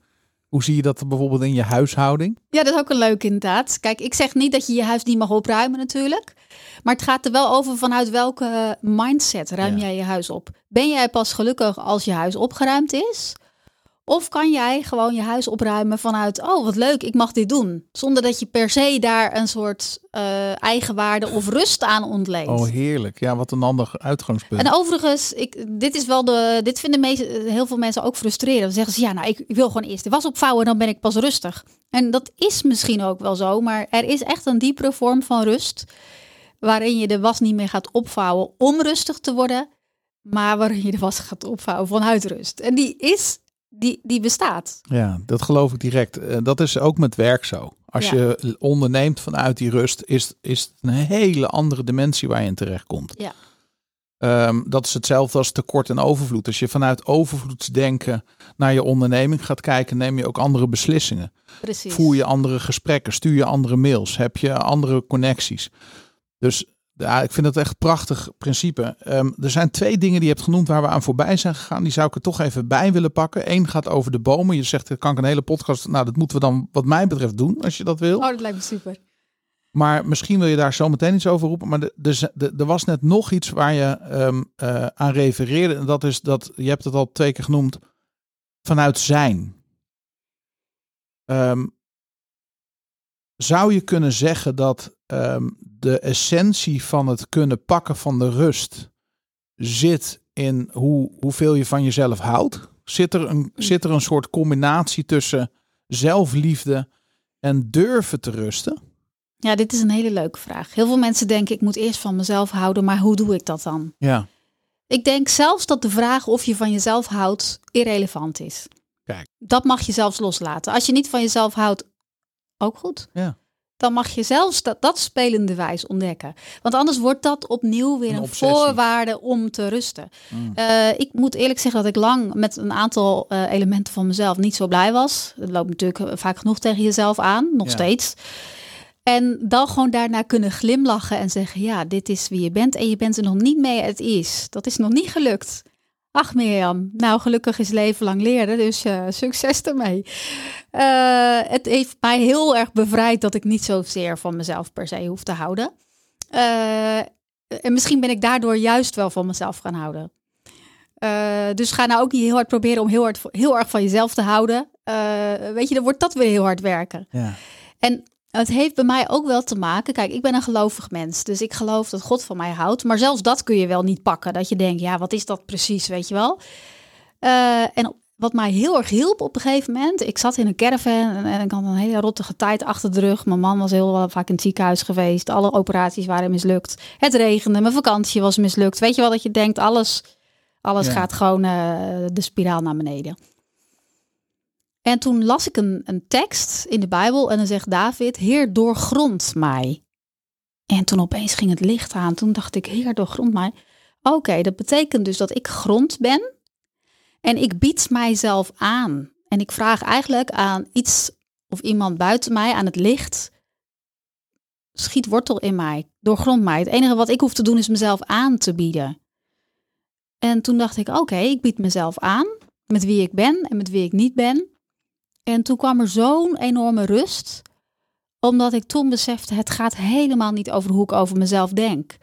hoe zie je dat bijvoorbeeld in je huishouding? Ja, dat is ook een leuk inderdaad. Kijk, ik zeg niet dat je je huis niet mag opruimen natuurlijk. Maar het gaat er wel over vanuit welke mindset ruim Ja. jij je huis op. Ben jij pas gelukkig als je huis opgeruimd is? Of kan jij gewoon je huis opruimen vanuit, oh wat leuk, ik mag dit doen. Zonder dat je per se daar een soort eh, eigenwaarde of rust aan ontleent. Oh, heerlijk. Ja, wat een ander uitgangspunt. En overigens, ik, dit is wel de. Dit vinden heel veel mensen ook frustrerend. Dan zeggen ze ja, nou, ik, ik wil gewoon eerst de was opvouwen, dan ben ik pas rustig. En dat is misschien ook wel zo, maar er is echt een diepere vorm van rust. Waarin je de was niet meer gaat opvouwen om rustig te worden, maar waarin je de was gaat opvouwen vanuit rust. En die is, die, die bestaat. Ja, dat geloof ik direct. Eh, dat is ook met werk zo. Als Ja. je onderneemt vanuit die rust, is, is het een hele andere dimensie waar je in terechtkomt. Ja. Ehm, dat is hetzelfde als tekort en overvloed. Als je vanuit overvloedsdenken naar je onderneming gaat kijken, neem je ook andere beslissingen. Precies. Voer je andere gesprekken, stuur je andere mails, heb je andere connecties. Dus ja, ik vind het echt een prachtig principe. Ehm, er zijn twee dingen die je hebt genoemd waar we aan voorbij zijn gegaan. Die zou ik er toch even bij willen pakken. Eén gaat over de bomen. Je zegt, dat kan ik een hele podcast. Nou, dat moeten we dan wat mij betreft doen, als je dat wil. Oh, dat lijkt me super. Maar misschien wil je daar zo meteen iets over roepen. Maar de- de- de- er was net nog iets waar je ehm, eh, aan refereerde. En dat is dat, je hebt het al twee keer genoemd, vanuit zijn. Ehm, zou je kunnen zeggen dat ehm, de essentie van het kunnen pakken van de rust zit in hoe, hoeveel je van jezelf houdt? Zit er, een, zit er een soort combinatie tussen zelfliefde en durven te rusten? Ja, dit is een hele leuke vraag. Heel veel mensen denken, ik moet eerst van mezelf houden, maar hoe doe ik dat dan? Ja. Ik denk zelfs dat de vraag of je van jezelf houdt irrelevant is. Kijk. Dat mag je zelfs loslaten. Als je niet van jezelf houdt, ook goed. Ja. Dan mag je zelfs dat, dat spelende wijs ontdekken. Want anders wordt dat opnieuw weer Een voorwaarde om te rusten. Mm. Eh, ik moet eerlijk zeggen dat ik lang met een aantal eh, elementen van mezelf niet zo blij was. Het loopt natuurlijk eh, vaak genoeg tegen jezelf aan, nog Ja. steeds. En dan gewoon daarna kunnen glimlachen en zeggen: Ja, dit is wie je bent. En je bent er nog niet mee het is. Dat is nog niet gelukt. Ach, Mirjam. Nou, gelukkig is leven lang leren. Dus eh, succes ermee. Eh, het heeft mij heel erg bevrijd dat ik niet zozeer van mezelf per se hoef te houden. Eh, en misschien ben ik daardoor juist wel van mezelf gaan houden. Dus ga nou ook niet heel hard proberen om heel, hard, heel erg van jezelf te houden. Weet je, dan wordt dat weer heel hard werken. Ja. En het heeft bij mij ook wel te maken. Kijk, ik ben een gelovig mens. Dus ik geloof dat God van mij houdt. Maar zelfs dat kun je wel niet pakken. Dat je denkt, ja, wat is dat precies, weet je wel? Eh, en wat mij heel erg hielp op een gegeven moment. Ik zat in een caravan en, ik had een hele rottige tijd achter de rug. Mijn man was heel vaak in het ziekenhuis geweest. Alle operaties waren mislukt. Het regende, mijn vakantie was mislukt. Weet je wel dat je denkt, alles, alles Ja. gaat gewoon eh, de spiraal naar beneden. En toen las ik een, een tekst in de Bijbel en dan zegt David, Heer, doorgrond mij. En toen opeens ging het licht aan. Toen dacht ik, Heer, doorgrond mij. Oké, dat betekent dus dat ik grond ben en ik bied mijzelf aan. En ik vraag eigenlijk aan iets of iemand buiten mij, aan het licht, schiet wortel in mij, doorgrond mij. Het enige wat ik hoef te doen is mezelf aan te bieden. En toen dacht ik, oké, ik bied mezelf aan met wie ik ben en met wie ik niet ben. En toen kwam er zo'n enorme rust, Omdat ik toen besefte, het gaat helemaal niet over hoe ik over mezelf denk.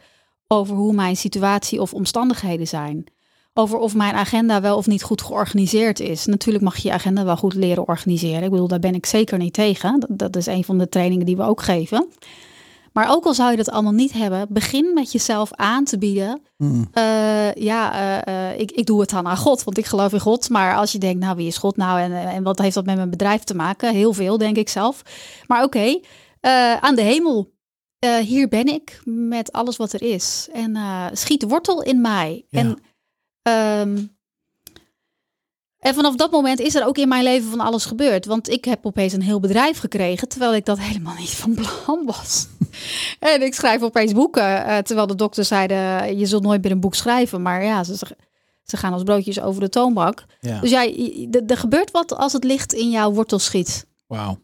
Over hoe mijn situatie of omstandigheden zijn. Over of mijn agenda wel of niet goed georganiseerd is. Natuurlijk mag je je agenda wel goed leren organiseren. Ik bedoel, daar ben ik zeker niet tegen. Dat, is een van de trainingen die we ook geven. Maar ook al zou je dat allemaal niet hebben, begin met jezelf aan te bieden. Hmm. Eh, ja, eh, eh, ik, ik doe het dan aan God, want ik geloof in God. Maar als je denkt, nou, wie is God nou en, en wat heeft dat met mijn bedrijf te maken? Heel veel, denk ik zelf. Maar oké, aan de hemel. Hier ben ik met alles wat er is. En schiet wortel in mij. Ja. En, ehm, en vanaf dat moment is er ook in mijn leven van alles gebeurd. Want ik heb opeens een heel bedrijf gekregen, terwijl ik dat helemaal niet van plan was. en ik schrijf opeens boeken, eh, terwijl de dokters zeiden, je zult nooit meer een boek schrijven. Maar ja, ze, ze gaan als broodjes over de toonbank. Ja. Dus er er gebeurt wat als het licht in jouw wortel schiet. Wauw.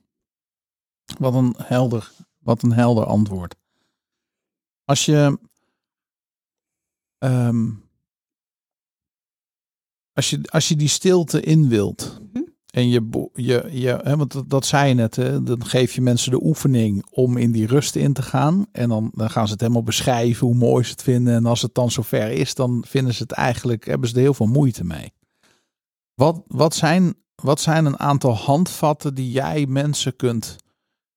Wat een helder, wat een helder antwoord. Als je, ehm, als je, als je die stilte in wilt Mhm. en je, je, je hè, want dat, dat zei je net, hè, dan geef je mensen de oefening om in die rust in te gaan en dan, dan gaan ze het helemaal beschrijven hoe mooi ze het vinden en als het dan zover is, dan vinden ze het eigenlijk, hebben ze er heel veel moeite mee. Wat, wat, zijn, wat zijn een aantal handvatten die jij mensen kunt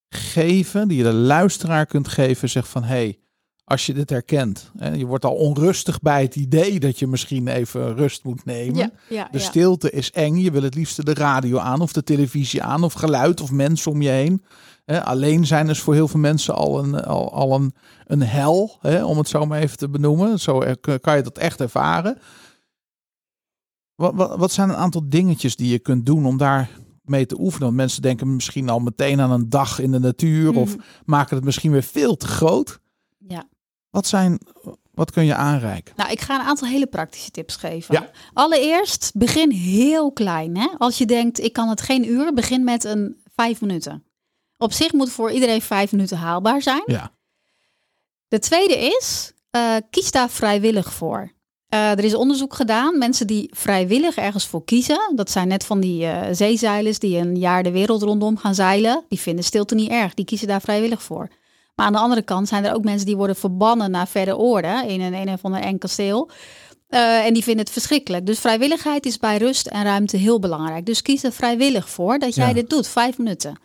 geven, die je de luisteraar kunt geven, zeg van hé, hey, als je dit herkent, hè, je wordt al onrustig bij het idee dat je misschien even rust moet nemen. ja, De stilte is eng, je wil het liefst de radio aan of de televisie aan of geluid of mensen om je heen. Hè, alleen zijn is voor heel veel mensen al een, al, al een, een hel, hè, om het zo maar even te benoemen. Zo kan je dat echt ervaren. Wat, wat, wat zijn een aantal dingetjes die je kunt doen om daar mee te oefenen? Want mensen denken misschien al meteen aan een dag in de natuur of Mhm. maken het misschien weer veel te groot. Ja. Wat, zijn, wat kun je aanreiken? Nou, ik ga een aantal hele praktische tips geven. Ja. Allereerst, begin heel klein. Hè? Als je denkt, ik kan het geen uur, begin met een vijf minuten. Op zich moet voor iedereen vijf minuten haalbaar zijn. Ja, De tweede is, eh, kies daar vrijwillig voor. Eh, er is onderzoek gedaan. Mensen die vrijwillig ergens voor kiezen, dat zijn net van die eh, zeezeilers die een jaar de wereld rondom gaan zeilen, die vinden stilte niet erg. Die kiezen daar vrijwillig voor. Maar aan de andere kant zijn er ook mensen die worden verbannen naar verre oorden in een een of ander eng kasteel. Eh, en die vinden het verschrikkelijk. Dus vrijwilligheid is bij rust en ruimte heel belangrijk. Dus kies er vrijwillig voor dat jij Ja. dit doet, vijf minuten.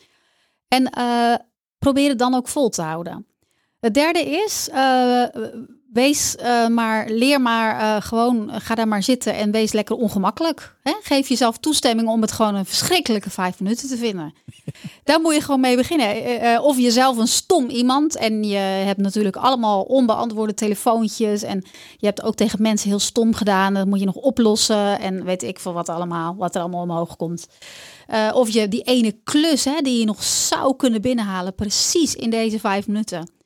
En eh, probeer het dan ook vol te houden. Het derde is, eh, wees eh, maar, leer maar eh, gewoon, ga daar maar zitten en wees lekker ongemakkelijk. Hè? Geef jezelf toestemming om het gewoon een verschrikkelijke vijf minuten te vinden. daar moet je gewoon mee beginnen. Eh, eh, of jezelf een stom iemand en je hebt natuurlijk allemaal onbeantwoorde telefoontjes en je hebt ook tegen mensen heel stom gedaan. Dat moet je nog oplossen en weet ik veel wat allemaal, wat er allemaal omhoog komt. Eh, of je die ene klus hè, die je nog zou kunnen binnenhalen, precies in deze vijf minuten.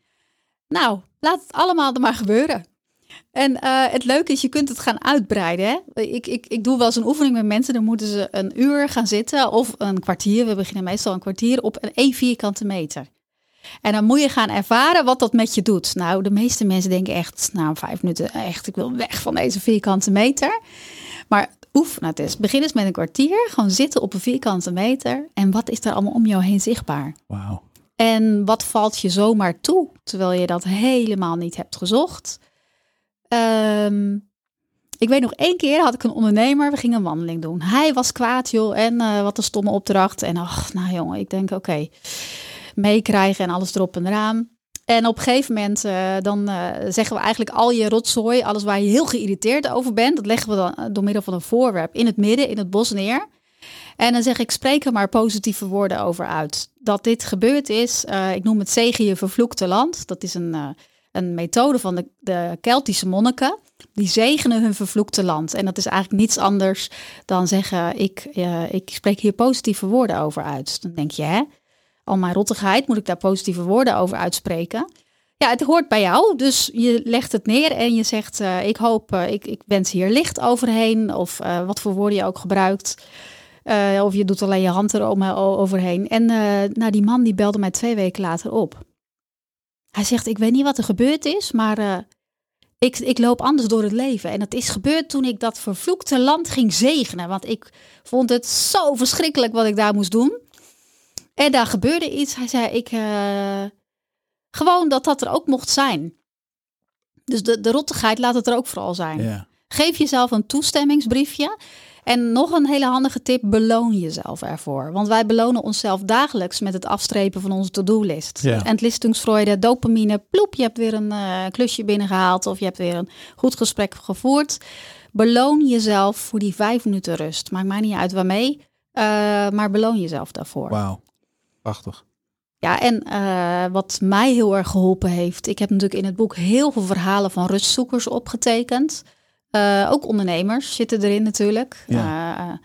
Nou, laat het allemaal er maar gebeuren. En eh, het leuke is, je kunt het gaan uitbreiden. Hè? Ik, ik, ik doe wel eens een oefening met mensen. Dan moeten ze een uur gaan zitten of een kwartier. We beginnen meestal een kwartier op een 1 vierkante meter. En dan moet je gaan ervaren wat dat met je doet. Nou, de meeste mensen denken echt, nou, vijf minuten, echt, ik wil weg van deze vierkante meter. Maar oefen het eens. Begin eens met een kwartier. Gewoon zitten op een vierkante meter. En wat is er allemaal om jou heen zichtbaar? wauw. En wat valt je zomaar toe, terwijl je dat helemaal niet hebt gezocht? Ehm, ik weet nog één keer had ik een ondernemer, we gingen een wandeling doen. Hij was kwaad, joh, en eh, wat een stomme opdracht. En ach, nou jongen, ik denk oké, meekrijgen en alles erop en eraan. En op een gegeven moment, eh, dan eh, zeggen we eigenlijk al je rotzooi, alles waar je heel geïrriteerd over bent, dat leggen we dan door middel van een voorwerp in het midden, in het bos neer. En dan zeg ik, spreek er maar positieve woorden over uit. Dat dit gebeurd is, eh, ik noem het zegen je vervloekte land. Dat is een, eh, een methode van de, de Keltische monniken. Die zegenen hun vervloekte land. En dat is eigenlijk niets anders dan zeggen, ik, eh, ik spreek hier positieve woorden over uit. Dan denk je, hè, al mijn rottigheid, moet ik daar positieve woorden over uitspreken? Ja, het hoort bij jou, dus je legt het neer en je zegt, ik hoop, ik, ik wens hier licht overheen. Of wat voor woorden je ook gebruikt. Eh, of je doet alleen je hand er om- overheen. En eh, nou, die man die belde mij twee weken later op. Hij zegt, ik weet niet wat er gebeurd is, maar eh, ik, ik loop anders door het leven. En dat is gebeurd toen ik dat vervloekte land ging zegenen. Want ik vond het zo verschrikkelijk wat ik daar moest doen. En daar gebeurde iets. Hij zei, ik... eh, gewoon dat dat er ook mocht zijn. Dus de, de rottigheid laat het er ook vooral zijn. Ja. Geef jezelf een toestemmingsbriefje. En nog een hele handige tip, beloon jezelf ervoor. Want wij belonen onszelf dagelijks met het afstrepen van onze to-do-list. Ja. Entlistingsfreude, dopamine, ploep, je hebt weer een eh, klusje binnengehaald of je hebt weer een goed gesprek gevoerd. Beloon jezelf voor die vijf minuten rust. Maakt mij niet uit waarmee, eh, maar beloon jezelf daarvoor. Wauw. Prachtig. Ja, en eh, wat mij heel erg geholpen heeft, ik heb natuurlijk in het boek heel veel verhalen van rustzoekers opgetekend. Eh, ook ondernemers zitten erin natuurlijk. Ja.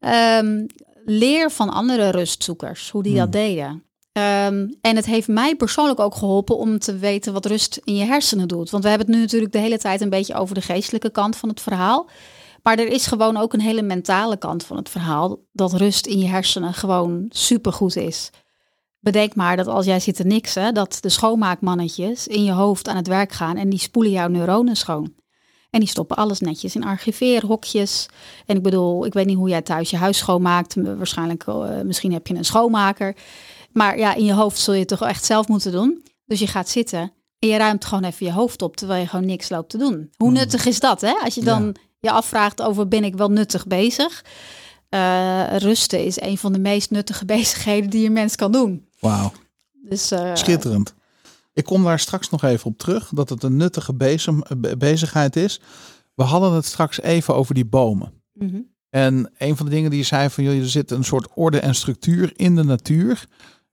Eh, ehm, leer van andere rustzoekers, hoe die dat deden. Ehm, en het heeft mij persoonlijk ook geholpen om te weten wat rust in je hersenen doet. Want we hebben het nu natuurlijk de hele tijd een beetje over de geestelijke kant van het verhaal. Maar er is gewoon ook een hele mentale kant van het verhaal. Dat rust in je hersenen gewoon supergoed is. Bedenk maar dat als jij zit te niksen, dat de schoonmaakmannetjes in je hoofd aan het werk gaan en die spoelen jouw neuronen schoon. En die stoppen alles netjes in archiveerhokjes. En ik bedoel, ik weet niet hoe jij thuis je huis schoonmaakt. Waarschijnlijk, eh, misschien heb je een schoonmaker. Maar ja, in je hoofd zul je het toch echt zelf moeten doen. Dus je gaat zitten en je ruimt gewoon even je hoofd op terwijl je gewoon niks loopt te doen. Hoe nuttig is dat, hè? Als je dan je afvraagt over ben ik wel nuttig bezig? Eh, rusten is een van de meest nuttige bezigheden die een mens kan doen. Wauw. Dus eh, Schitterend. Ik kom daar straks nog even op terug, dat het een nuttige bezem, bezigheid is. We hadden het straks even over die bomen. mhm. En een van de dingen die je zei van, joh, er zit een soort orde en structuur in de natuur.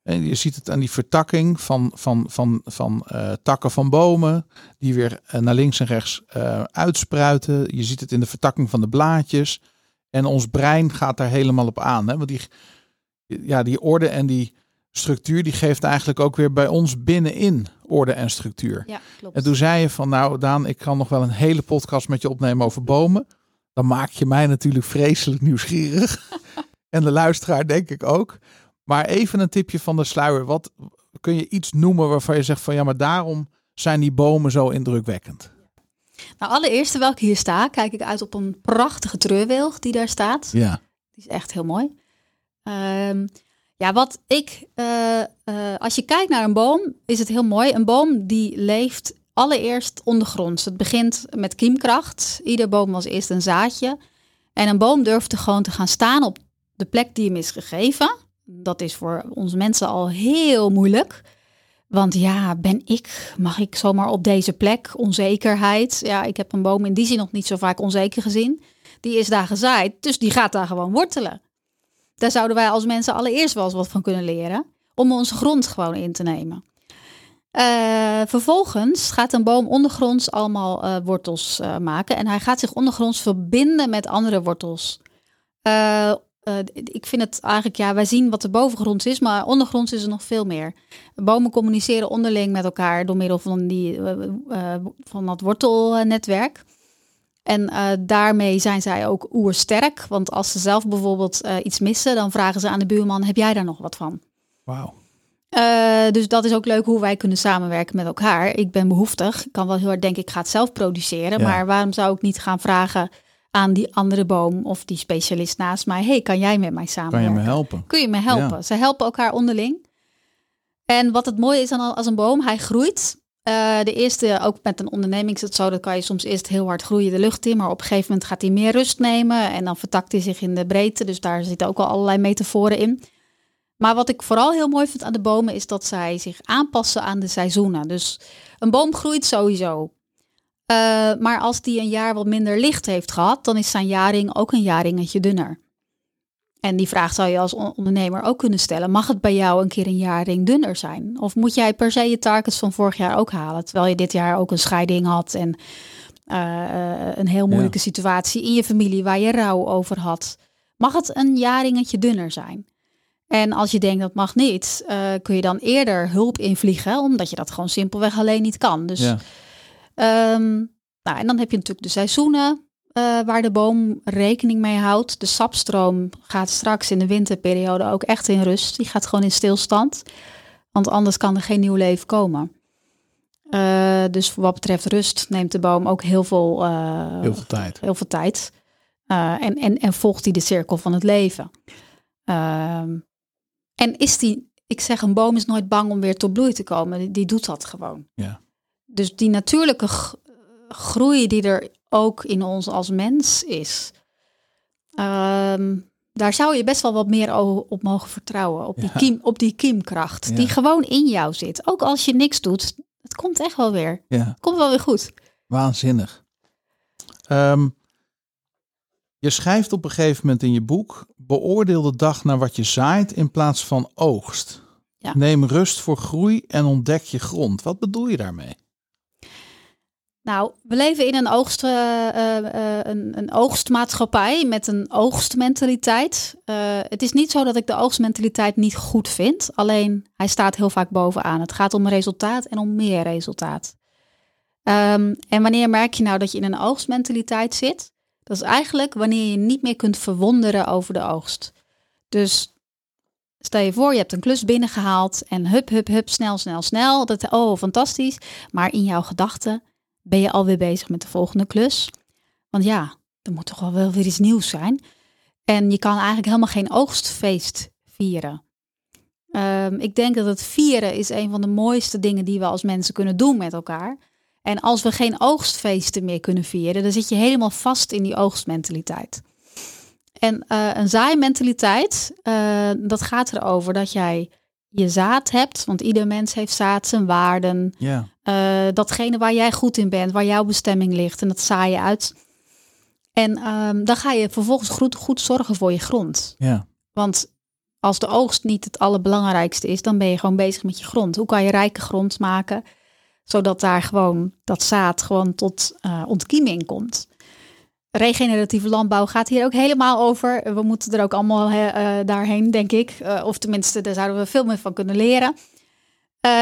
En je ziet het aan die vertakking van, van, van, van eh, takken van bomen, die weer eh, naar links en rechts eh, uitspruiten. Je ziet het in de vertakking van de blaadjes. En ons brein gaat daar helemaal op aan. Hè? Want die, ja, die orde en die structuur, die geeft eigenlijk ook weer bij ons binnenin orde en structuur. Ja, klopt. En toen zei je van, nou Daan, ik kan nog wel een hele podcast met je opnemen over bomen. Dan maak je mij natuurlijk vreselijk nieuwsgierig. en de luisteraar denk ik ook. Maar even een tipje van de sluier. Wat kun je iets noemen waarvan je zegt van, ja, maar daarom zijn die bomen zo indrukwekkend? Nou, allereerst terwijl ik hier sta, kijk ik uit op een prachtige treurwilg die daar staat. Ja, Die is echt heel mooi. Ehm, ja, wat ik, eh, eh, als je kijkt naar een boom, is het heel mooi. Een boom die leeft allereerst ondergronds. Het begint met kiemkracht. Ieder boom was eerst een zaadje. En een boom durft er gewoon te gaan staan op de plek die hem is gegeven. Dat is voor ons mensen al heel moeilijk. Want ja, ben ik, mag ik zomaar op deze plek? Onzekerheid. Ja, ik heb een boom in die zin nog niet zo vaak onzeker gezien. Die is daar gezaaid, dus die gaat daar gewoon wortelen. Daar zouden wij als mensen allereerst wel eens wat van kunnen leren. Om onze grond gewoon in te nemen. Eh, vervolgens gaat een boom ondergronds allemaal eh, wortels eh, maken. En hij gaat zich ondergronds verbinden met andere wortels. Ik vind het eigenlijk, ja, wij zien wat er bovengronds is, maar ondergronds is er nog veel meer. Bomen communiceren onderling met elkaar door middel van, die, van dat wortelnetwerk. En eh, daarmee zijn zij ook oersterk. Want als ze zelf bijvoorbeeld eh, iets missen, dan vragen ze aan de buurman: heb jij daar nog wat van? wauw. Eh, dus dat is ook leuk hoe wij kunnen samenwerken met elkaar. Ik ben behoeftig. Ik kan wel heel hard denken, ik ga het zelf produceren. Ja. Maar waarom zou ik niet gaan vragen aan die andere boom of die specialist naast mij: hey, kan jij met mij Kan je samenwerken? me helpen? Kun je me helpen? Ja. Ze helpen elkaar onderling. En wat het mooie is dan al- als een boom, hij groeit. Eh, de eerste, ook met een onderneming is het zo, dat kan je soms eerst heel hard groeien de lucht in. Maar op een gegeven moment gaat hij meer rust nemen en dan vertakt hij zich in de breedte. Dus daar zitten ook al allerlei metaforen in. Maar wat ik vooral heel mooi vind aan de bomen is dat zij zich aanpassen aan de seizoenen. Dus een boom groeit sowieso. Eh, maar als die een jaar wat minder licht heeft gehad, dan is zijn jaring ook een jaringetje dunner. En die vraag zou je als on- ondernemer ook kunnen stellen. Mag het bij jou een keer een jaring dunner zijn? Of moet jij per se je targets van vorig jaar ook halen? Terwijl je dit jaar ook een scheiding had en eh, een heel moeilijke situatie in je familie waar je rouw over had. Mag het een jaringetje dunner zijn? En als je denkt dat mag niet, eh, kun je dan eerder hulp invliegen, omdat je dat gewoon simpelweg alleen niet kan. Dus Ja. Ehm, nou, en dan heb je natuurlijk de seizoenen eh, waar de boom rekening mee houdt. De sapstroom gaat straks in de winterperiode ook echt in rust. Die gaat gewoon in stilstand. Want anders kan er geen nieuw leven komen. Eh, dus wat betreft rust neemt de boom ook heel veel, eh, Heel veel tijd. heel veel tijd. En, en, en volgt hij de cirkel van het leven. Ehm, En is die, ik zeg, een boom is nooit bang om weer tot bloei te komen. Die, die doet dat gewoon. Ja. Dus die natuurlijke groei die er ook in ons als mens is, ehm, daar zou je best wel wat meer op mogen vertrouwen. Op die, Ja. kiem, op die kiemkracht Ja. die gewoon in jou zit. Ook als je niks doet, het komt echt wel weer. Ja, Het komt wel weer goed. waanzinnig. Ehm, je schrijft op een gegeven moment in je boek: beoordeel de dag naar wat je zaait in plaats van oogst. Ja. Neem rust voor groei en ontdek je grond. Wat bedoel je daarmee? Nou, we leven in een, oogst, eh, eh, eh, een, een oogstmaatschappij met een oogstmentaliteit. Het is niet zo dat ik de oogstmentaliteit niet goed vind. Alleen hij staat heel vaak bovenaan. Het gaat om resultaat en om meer resultaat. Ehm, en wanneer merk je nou dat je in een oogstmentaliteit zit? Dat is eigenlijk wanneer je niet meer kunt verwonderen over de oogst. Dus stel je voor, je hebt een klus binnengehaald en hup, hup, hup, snel, snel, snel. Dat, oh, fantastisch. Maar in jouw gedachten ben je alweer bezig met de volgende klus. Want ja, er moet toch wel weer iets nieuws zijn. En je kan eigenlijk helemaal geen oogstfeest vieren. Ehm, ik denk dat het vieren is een van de mooiste dingen die we als mensen kunnen doen met elkaar. En als we geen oogstfeesten meer kunnen vieren, dan zit je helemaal vast in die oogstmentaliteit. En eh, een zaaimentaliteit, eh, dat gaat erover dat jij je zaad hebt. Want ieder mens heeft zaad, zijn waarden, Ja, eh, datgene waar jij goed in bent, waar jouw bestemming ligt. En dat zaai je uit. En ehm, dan ga je vervolgens goed, goed zorgen voor je grond. ja, Want als de oogst niet het allerbelangrijkste is, dan ben je gewoon bezig met je grond. Hoe kan je rijke grond maken, zodat daar gewoon dat zaad gewoon tot eh, ontkieming komt. Regeneratieve landbouw gaat hier ook helemaal over. We moeten er ook allemaal eh, daarheen, denk ik. Of tenminste, daar zouden we veel meer van kunnen leren.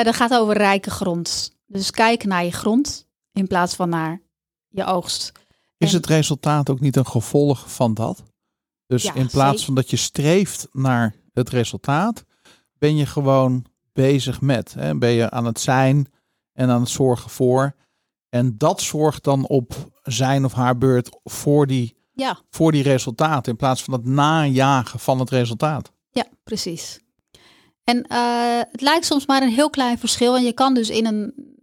Dat gaat over rijke grond. Dus kijk naar je grond in plaats van naar je oogst. Is En- het resultaat ook niet een gevolg van dat? Dus Ja, in plaats zeker. van dat je streeft naar het resultaat, ben je gewoon bezig met. Hè? Ben je aan het zijn en aan het zorgen voor. En dat zorgt dan op zijn of haar beurt voor die, Ja, voor die resultaten. In plaats van het najagen van het resultaat. Ja, precies. En eh, het lijkt soms maar een heel klein verschil. En je kan dus in een.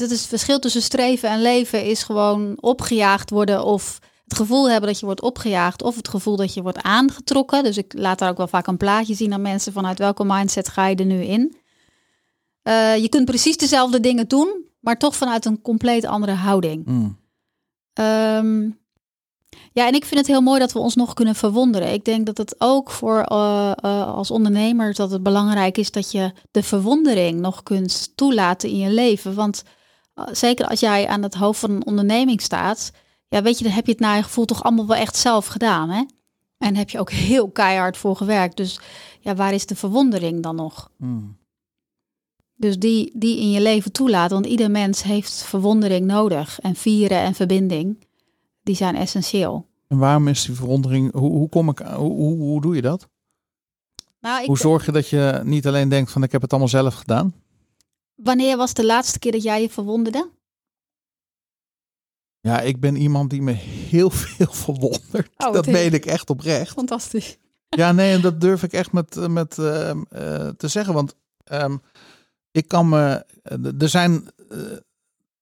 Dit is het verschil tussen streven en leven, is gewoon opgejaagd worden. Of het gevoel hebben dat je wordt opgejaagd. Of het gevoel dat je wordt aangetrokken. Dus ik laat daar ook wel vaak een plaatje zien aan mensen vanuit welke mindset ga je er nu in. Eh, je kunt precies dezelfde dingen doen, maar toch vanuit een compleet andere houding. Mm. Ehm, ja, en ik vind het heel mooi dat we ons nog kunnen verwonderen. Ik denk dat het ook voor eh, eh, als ondernemer dat het belangrijk is dat je de verwondering nog kunt toelaten in je leven. Want zeker als jij aan het hoofd van een onderneming staat, ja, weet je, dan heb je het naar je gevoel toch allemaal wel echt zelf gedaan, hè? En heb je ook heel keihard voor gewerkt. Dus ja, waar is de verwondering dan nog? Mm. Dus die, die in je leven toelaten. Want ieder mens heeft verwondering nodig. En vieren en verbinding, die zijn essentieel. En waarom is die verwondering? Hoe, hoe, kom ik, hoe, hoe, hoe doe je dat? Nou, ik, Hoe zorg je dat je niet alleen denkt van ik heb het allemaal zelf gedaan? Wanneer was de laatste keer dat jij je verwonderde? Ja, ik ben iemand die me heel veel verwondert. Oh, dat meen ik echt oprecht. Fantastisch. Ja, nee, en dat durf ik echt met, eh, met eh, eh, te zeggen. Want ehm, ik kan me. Er zijn.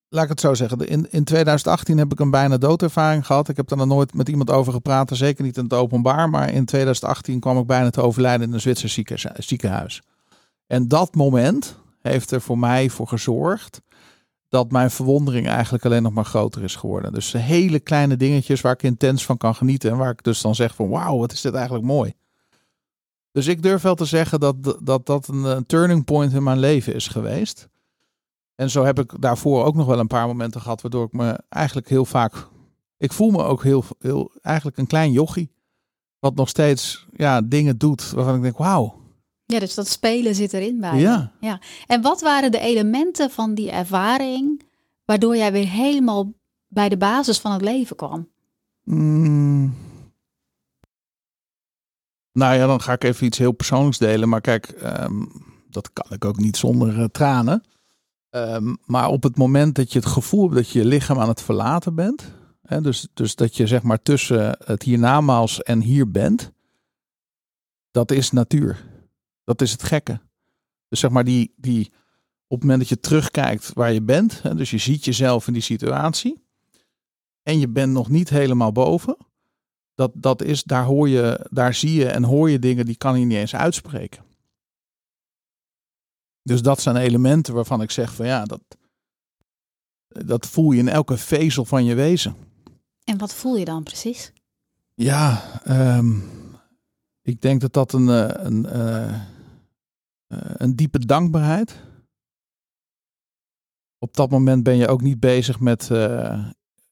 laat ik het zo zeggen. In, in 2018 heb ik een bijna doodervaring gehad. Ik heb daar nog nooit met iemand over gepraat. Zeker niet in het openbaar. Maar in 2018 kwam ik bijna te overlijden in een Zwitser zieke- ziekenhuis. En dat moment heeft er voor mij voor gezorgd. Dat mijn verwondering eigenlijk alleen nog maar groter is geworden. Dus hele kleine dingetjes waar ik intens van kan genieten. En waar ik dus dan zeg van wauw, wat is dit eigenlijk mooi. Dus ik durf wel te zeggen dat dat, dat een, een turning point in mijn leven is geweest. En zo heb ik daarvoor ook nog wel een paar momenten gehad waardoor ik me eigenlijk heel vaak. Ik voel me ook heel, heel eigenlijk een klein jochie. Wat nog steeds ja, dingen doet waarvan ik denk, wauw. Ja, dus dat spelen zit erin bij. je. Ja. ja. En wat waren de elementen van die ervaring waardoor jij weer helemaal bij de basis van het leven kwam? Mm. Nou ja, dan ga ik even iets heel persoonlijks delen. Maar kijk, ehm, dat kan ik ook niet zonder eh, tranen. Ehm, maar op het moment dat je het gevoel hebt dat je je lichaam aan het verlaten bent. Hè, dus, dus dat je zeg maar tussen het hiernamaals en hier bent. Dat is natuur. Dat is het gekke. Dus zeg maar die, die op het moment dat je terugkijkt waar je bent, hè, dus je ziet jezelf in die situatie en je bent nog niet helemaal boven, dat, dat is, daar hoor je, daar zie je en hoor je dingen die kan je niet eens uitspreken. Dus dat zijn elementen waarvan ik zeg van ja, dat, dat voel je in elke vezel van je wezen. En wat voel je dan precies? Ja, ehm, ik denk dat dat een, eh, een, eh, eh, een diepe dankbaarheid. Op dat moment ben je ook niet bezig met. eh,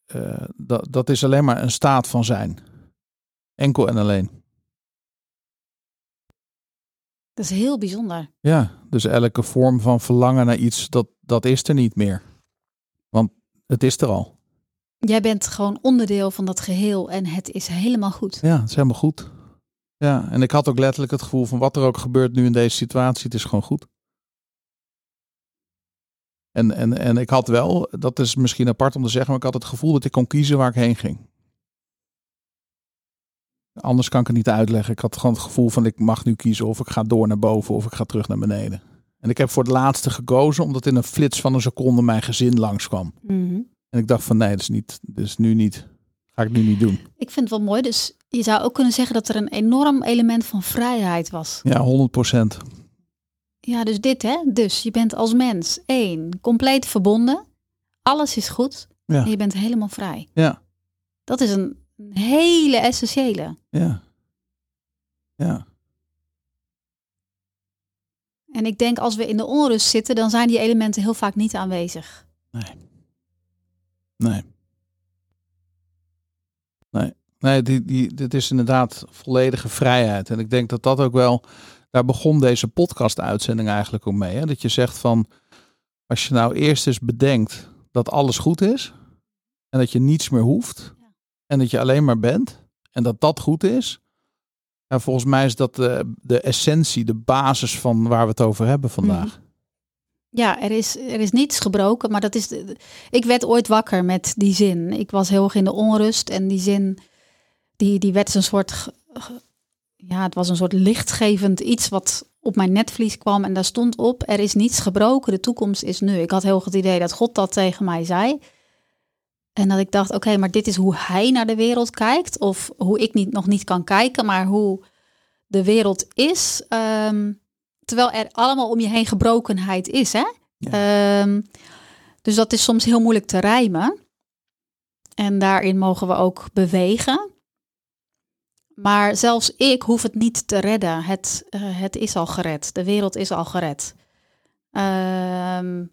eh, dat, dat is alleen maar een staat van zijn. Enkel en alleen. Dat is heel bijzonder. Ja, dus elke vorm van verlangen naar iets, dat, dat is er niet meer. Want het is er al. Jij bent gewoon onderdeel van dat geheel en het is helemaal goed. Ja, het is helemaal goed. Ja, en ik had ook letterlijk het gevoel van wat er ook gebeurt nu in deze situatie, het is gewoon goed. En, en, en ik had wel, dat is misschien apart om te zeggen, maar ik had het gevoel dat ik kon kiezen waar ik heen ging. Anders kan ik het niet uitleggen. Ik had gewoon het gevoel van ik mag nu kiezen of ik ga door naar boven of ik ga terug naar beneden. En ik heb voor het laatste gekozen omdat in een flits van een seconde mijn gezin langskwam. Mhm. En ik dacht van nee, dat is, niet, dat is nu niet. Ga ik nu niet doen. Ik vind het wel mooi. Dus je zou ook kunnen zeggen dat er een enorm element van vrijheid was. Ja, 100 procent. Ja, dus dit hè. Dus je bent als mens één, compleet verbonden. Alles is goed. Ja. En je bent helemaal vrij. Ja, Dat is een hele essentiële. ja. Ja, En ik denk als we in de onrust zitten, dan zijn die elementen heel vaak niet aanwezig. nee. Nee. Nee, die, die, dit is inderdaad volledige vrijheid. En ik denk dat dat ook wel, daar begon deze podcast-uitzending eigenlijk ook mee. Hè? Dat je zegt van, als je nou eerst eens bedenkt dat alles goed is en dat je niets meer hoeft en dat je alleen maar bent en dat dat goed is. Ja, volgens mij is dat de, de essentie, de basis van waar we het over hebben vandaag. Ja, er is, er is niets gebroken, maar dat is. De- ik werd ooit wakker met die zin. Ik was heel erg in de onrust en die zin, die, die werd een soort. Ja, het was een soort lichtgevend iets wat op mijn netvlies kwam en daar stond op: er is niets gebroken, de toekomst is nu. Ik had heel goed het idee dat God dat tegen mij zei. En dat ik dacht, oké, maar dit is hoe hij naar de wereld kijkt. Of hoe ik niet, nog niet kan kijken, maar hoe de wereld is. Ehm, terwijl er allemaal om je heen gebrokenheid is, hè? Ehm, dus dat is soms heel moeilijk te rijmen. En daarin mogen we ook bewegen. Maar zelfs ik hoef het niet te redden. Het, eh, het is al gered. De wereld is al gered. Ehm,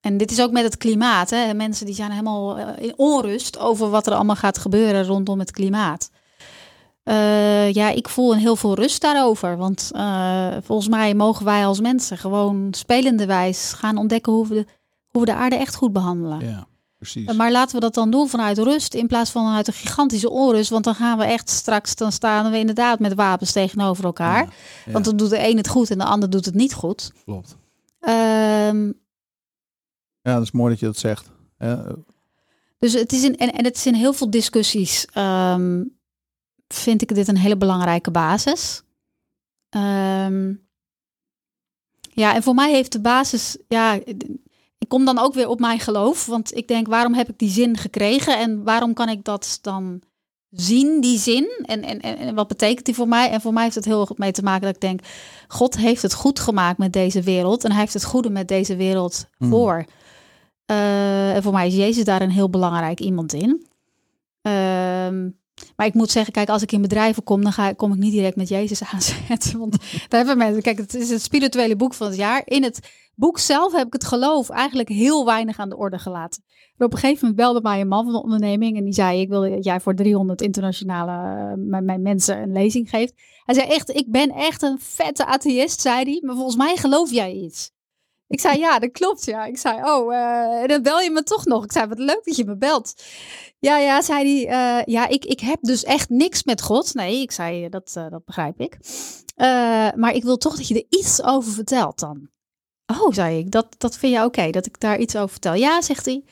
en dit is ook met het klimaat. Hè? Mensen die zijn helemaal eh, in onrust over wat er allemaal gaat gebeuren rondom het klimaat. Eh, ja, ik voel een heel veel rust daarover. Want volgens mij mogen wij als mensen gewoon spelenderwijs gaan ontdekken hoe we de, hoe we de aarde echt goed behandelen. Ja, precies. Eh, Maar laten we dat dan doen vanuit rust in plaats van vanuit een gigantische onrust. Want dan gaan we echt straks, dan staan we inderdaad met wapens tegenover elkaar. Ja, ja. Want dan doet de een het goed en de ander doet het niet goed. Klopt. Ehm, Ja, dat is mooi dat je dat zegt. Ja, dus het is in, en, en het is in heel veel discussies, ehm, vind ik dit een hele belangrijke basis. Ehm, ja, en voor mij heeft de basis, ja, ik kom dan ook weer op mijn geloof. Want ik denk, waarom heb ik die zin gekregen en waarom kan ik dat dan zien, die zin? En, en, en, wat betekent die voor mij? En voor mij heeft het heel erg mee te maken dat ik denk, God heeft het goed gemaakt met deze wereld en hij heeft het goede met deze wereld Mm. voor. Eh, en voor mij is Jezus daar een heel belangrijk iemand in. Ehm, maar ik moet zeggen, kijk, als ik in bedrijven kom, dan ga, kom ik niet direct met Jezus aanzetten. Want daar hebben mensen, kijk, het is het spirituele boek van het jaar. In het boek zelf heb ik het geloof eigenlijk heel weinig aan de orde gelaten. En op een gegeven moment belde mij een man van de onderneming en die zei: Ik wil dat jij voor 300 internationale eh, mijn, mijn mensen een lezing geeft. Hij zei echt: Ik ben echt een vette atheïst, zei hij, maar volgens mij geloof jij iets. Ik zei, ja, dat klopt, ja. Ik zei, oh, eh, dan bel je me toch nog. Ik zei, wat leuk dat je me belt. Ja, ja, zei hij, eh, ja, ik, ik heb dus echt niks met God. Nee, ik zei, eh, dat, dat begrijp ik. Maar ik wil toch dat je er iets over vertelt dan. Oh, zei ik, dat, dat vind je oké, dat ik daar iets over vertel. Ja, zegt hij.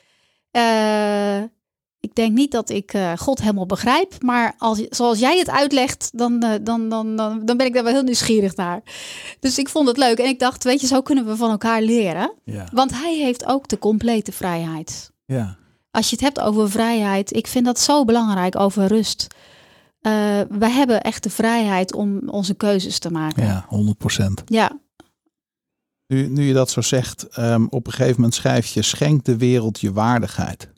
Ik denk niet dat ik eh, God helemaal begrijp. Maar als, zoals jij het uitlegt, dan, eh, dan, dan, dan, dan ben ik daar wel heel nieuwsgierig naar. Dus ik vond het leuk. En ik dacht, weet je, zo kunnen we van elkaar leren. Ja. Want hij heeft ook de complete vrijheid. Ja. Als je het hebt over vrijheid, ik vind dat zo belangrijk, over rust. Eh we hebben echt de vrijheid om onze keuzes te maken. Ja, 100 procent. ja. Nu, nu je dat zo zegt, ehm, op een gegeven moment schrijf je: schenk de wereld je waardigheid.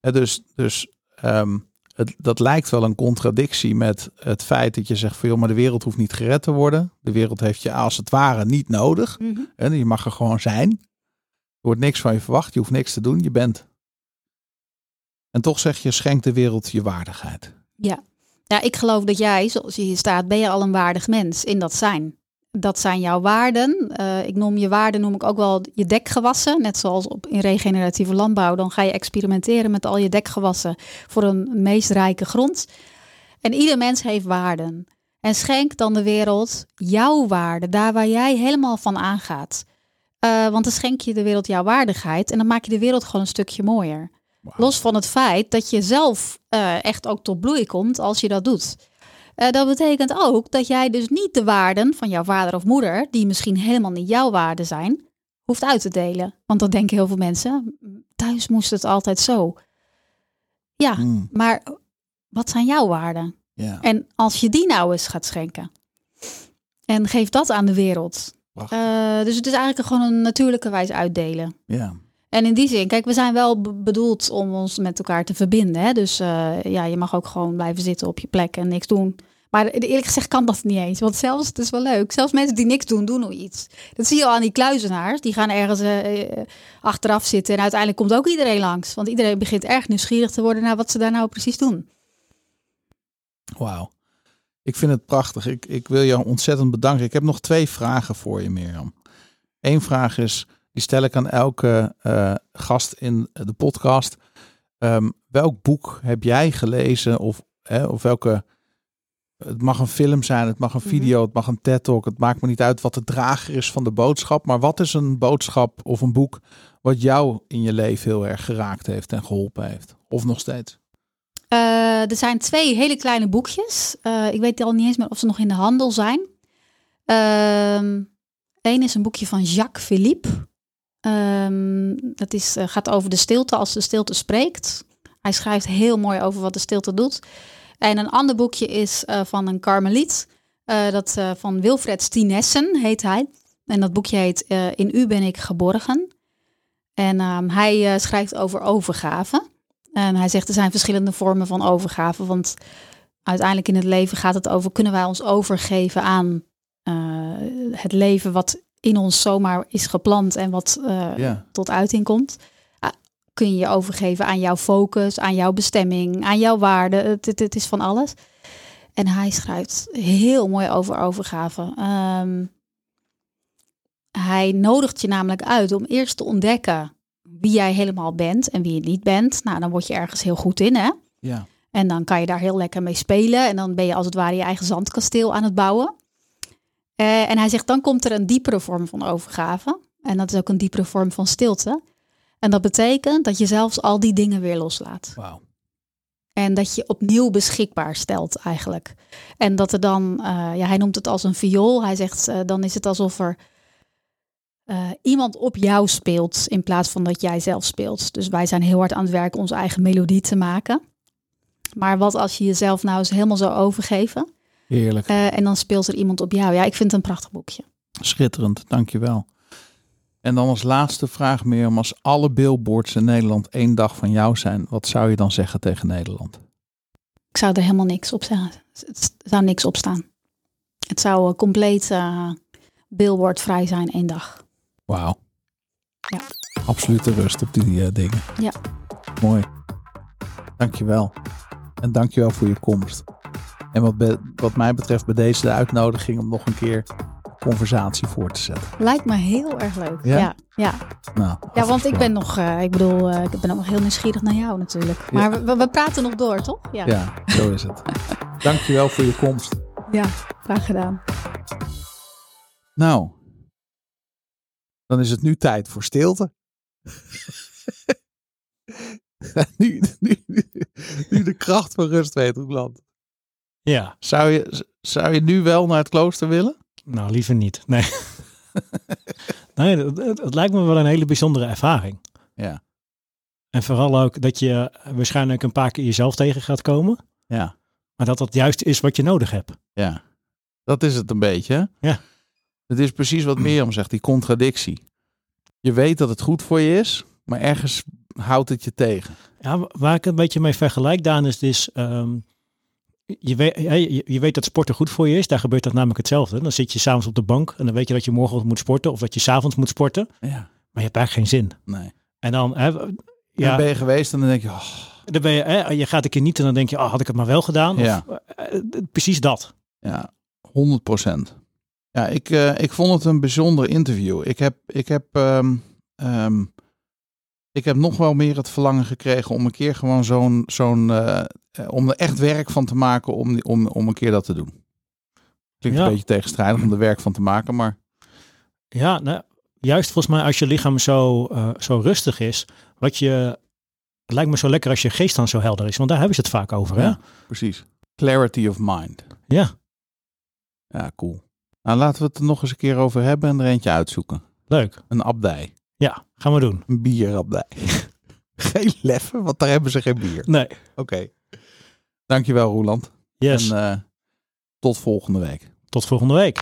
Dus dus ehm, het, dat lijkt wel een contradictie met het feit dat je zegt: van joh, maar de wereld hoeft niet gered te worden. De wereld heeft je als het ware niet nodig. Mhm. Hè, je mag er gewoon zijn. Er wordt niks van je verwacht, je hoeft niks te doen, je bent. En toch zeg je: schenk de wereld je waardigheid. Ja. ja, ik geloof dat jij, zoals je hier staat, ben je al een waardig mens in dat zijn. Dat zijn jouw waarden. Eh, ik noem je waarden, noem ik ook wel je dekgewassen. Net zoals op, in regeneratieve landbouw. Dan ga je experimenteren met al je dekgewassen voor een meest rijke grond. En ieder mens heeft waarden. En schenk dan de wereld jouw waarden, daar waar jij helemaal van aangaat. Eh, want dan schenk je de wereld jouw waardigheid en dan maak je de wereld gewoon een stukje mooier. Los van het feit dat je zelf eh, echt ook tot bloei komt als je dat doet. Eh, dat betekent ook dat jij dus niet de waarden van jouw vader of moeder, die misschien helemaal niet jouw waarden zijn, hoeft uit te delen. Want dat denken heel veel mensen. Thuis moest het altijd zo. Ja, Hmm, maar wat zijn jouw waarden? En als je die nou eens gaat schenken en geef dat aan de wereld. Eh, dus het is eigenlijk gewoon een natuurlijke wijze uitdelen. ja. En in die zin, kijk, we zijn wel be- bedoeld om ons met elkaar te verbinden. Hè? Dus eh, ja, je mag ook gewoon blijven zitten op je plek en niks doen. Maar eerlijk gezegd kan dat niet eens. Want zelfs, het is wel leuk, zelfs mensen die niks doen, doen nog iets. Dat zie je al aan die kluizenaars. Die gaan ergens eh, eh, achteraf zitten. En uiteindelijk komt ook iedereen langs. Want iedereen begint erg nieuwsgierig te worden naar wat ze daar nou precies doen. Wauw. Ik vind het prachtig. Ik, ik wil jou ontzettend bedanken. Ik heb nog twee vragen voor je, Mirjam. Eén vraag is, die stel ik aan elke eh, gast in de podcast. Ehm, welk boek heb jij gelezen of, hè, of welke... Het mag een film zijn, het mag een Mhm. video, het mag een TED-talk. Het maakt me niet uit wat de drager is van de boodschap. Maar wat is een boodschap of een boek wat jou in je leven heel erg geraakt heeft en geholpen heeft? Of nog steeds? Eh, er zijn twee hele kleine boekjes. Eh, ik weet al niet eens meer of ze nog in de handel zijn. Eén is een boekje van Jacques Philippe. Ehm, dat is, eh, gaat over de stilte als de stilte spreekt. Hij schrijft heel mooi over wat de stilte doet. En een ander boekje is eh, van een karmeliet. eh, dat van Wilfred Stinessen heet hij. En dat boekje heet In u ben ik geborgen. En ehm, hij schrijft over overgave. En hij zegt er zijn verschillende vormen van overgave. Want uiteindelijk in het leven gaat het over: kunnen wij ons overgeven aan het leven wat in ons zomaar is geplant en wat eh, Ja. tot uiting komt? Ah, kun je je overgeven aan jouw focus, aan jouw bestemming, aan jouw waarden? Het, het, het is van alles. En hij schrijft heel mooi over overgave. Ehm, hij nodigt je namelijk uit om eerst te ontdekken wie jij helemaal bent en wie je niet bent. Nou, dan word je ergens heel goed in, hè? Ja. En dan kan je daar heel lekker mee spelen. En dan ben je als het ware je eigen zandkasteel aan het bouwen. Eh, en hij zegt, dan komt er een diepere vorm van overgave. En dat is ook een diepere vorm van stilte. En dat betekent dat je zelfs al die dingen weer loslaat. En dat je opnieuw beschikbaar stelt eigenlijk. En dat er dan, eh, ja, hij noemt het als een viool. Hij zegt, eh, dan is het alsof er iemand op jou speelt in plaats van dat jij zelf speelt. Dus wij zijn heel hard aan het werk onze eigen melodie te maken. Maar wat als je jezelf nou eens helemaal zou overgeven Heerlijk. eh, en dan speelt er iemand op jou. Ja, ik vind het een prachtig boekje. Schitterend, dankjewel. En dan als laatste vraag, Mirjam. Als alle billboards in Nederland één dag van jou zijn, wat zou je dan zeggen tegen Nederland? Ik zou er helemaal niks op zeggen. Het zou niks op staan. Het zou eh, compleet eh billboardvrij zijn één dag. Wauw. Ja. Absolute rust op die dingen. Ja. Mooi. Dankjewel. En dankjewel voor je komst. En wat, be- wat mij betreft bij deze de uitnodiging om nog een keer conversatie voor te zetten. Lijkt me heel erg leuk. Ja? Ja, ja. Nou, ja want ik ben nog, eh, ik bedoel, eh, ik ben ook nog heel nieuwsgierig naar jou natuurlijk. Maar Ja. we, we praten nog door, toch? Ja, Ja, zo is het. Dankjewel voor je komst. ja graag gedaan. Nou, dan is het nu tijd voor stilte. nu, nu, nu de kracht van rust weet, Roland. Ja, Zou je, zou je nu wel naar het klooster willen? nou liever niet. Nee. nee, het, het- lijkt me wel een hele bijzondere ervaring. Ja. En vooral ook dat je waarschijnlijk een paar keer jezelf tegen gaat komen. Ja. Maar dat dat juist is wat je nodig hebt. Ja. Dat is het een beetje. Ja. Het is precies wat Mirjam zegt, die contradictie. Je weet dat het goed voor je is, maar ergens houdt het je tegen. Ja, wa- waar ik een beetje mee vergelijk, Daan, is dus... ehm, je, weet, je, je weet dat sporten goed voor je is. Daar gebeurt dat namelijk hetzelfde. Dan zit je s'avonds op de bank en dan weet je dat je morgen moet sporten. Of dat je s'avonds moet sporten. Maar Ja. je hebt eigenlijk geen zin. Nee. En dan, hè, Ja. ben je geweest en dan denk je, oh, dan ben je, hè, je gaat een keer niet en dan denk je, oh, had ik het maar wel gedaan. Ja. Of, eh, eh, precies dat. Ja, 100 procent. Ja, ik, eh, ik vond het een bijzonder interview. Ik heb, ik, heb, ehm, ehm, ik heb nog wel meer het verlangen gekregen om een keer gewoon zo'n, zo'n om er echt werk van te maken om, om, om een keer dat te doen. Klinkt Ja. een beetje tegenstrijdig om er werk van te maken, maar Ja, nou, juist volgens mij als je lichaam zo, eh, zo rustig is, wat je, het lijkt me zo lekker als je geest dan zo helder is. Want daar hebben ze het vaak over. Hè? Ja. precies. Clarity of mind. ja, Ja, cool. Nou, laten we het er nog eens een keer over hebben en er eentje uitzoeken. leuk. Een abdij. Ja, gaan we doen. Een bierabdij. geen leffen, want daar hebben ze geen bier. Nee, Oké. Dankjewel, Roeland. yes. En eh, tot volgende week. Tot volgende week.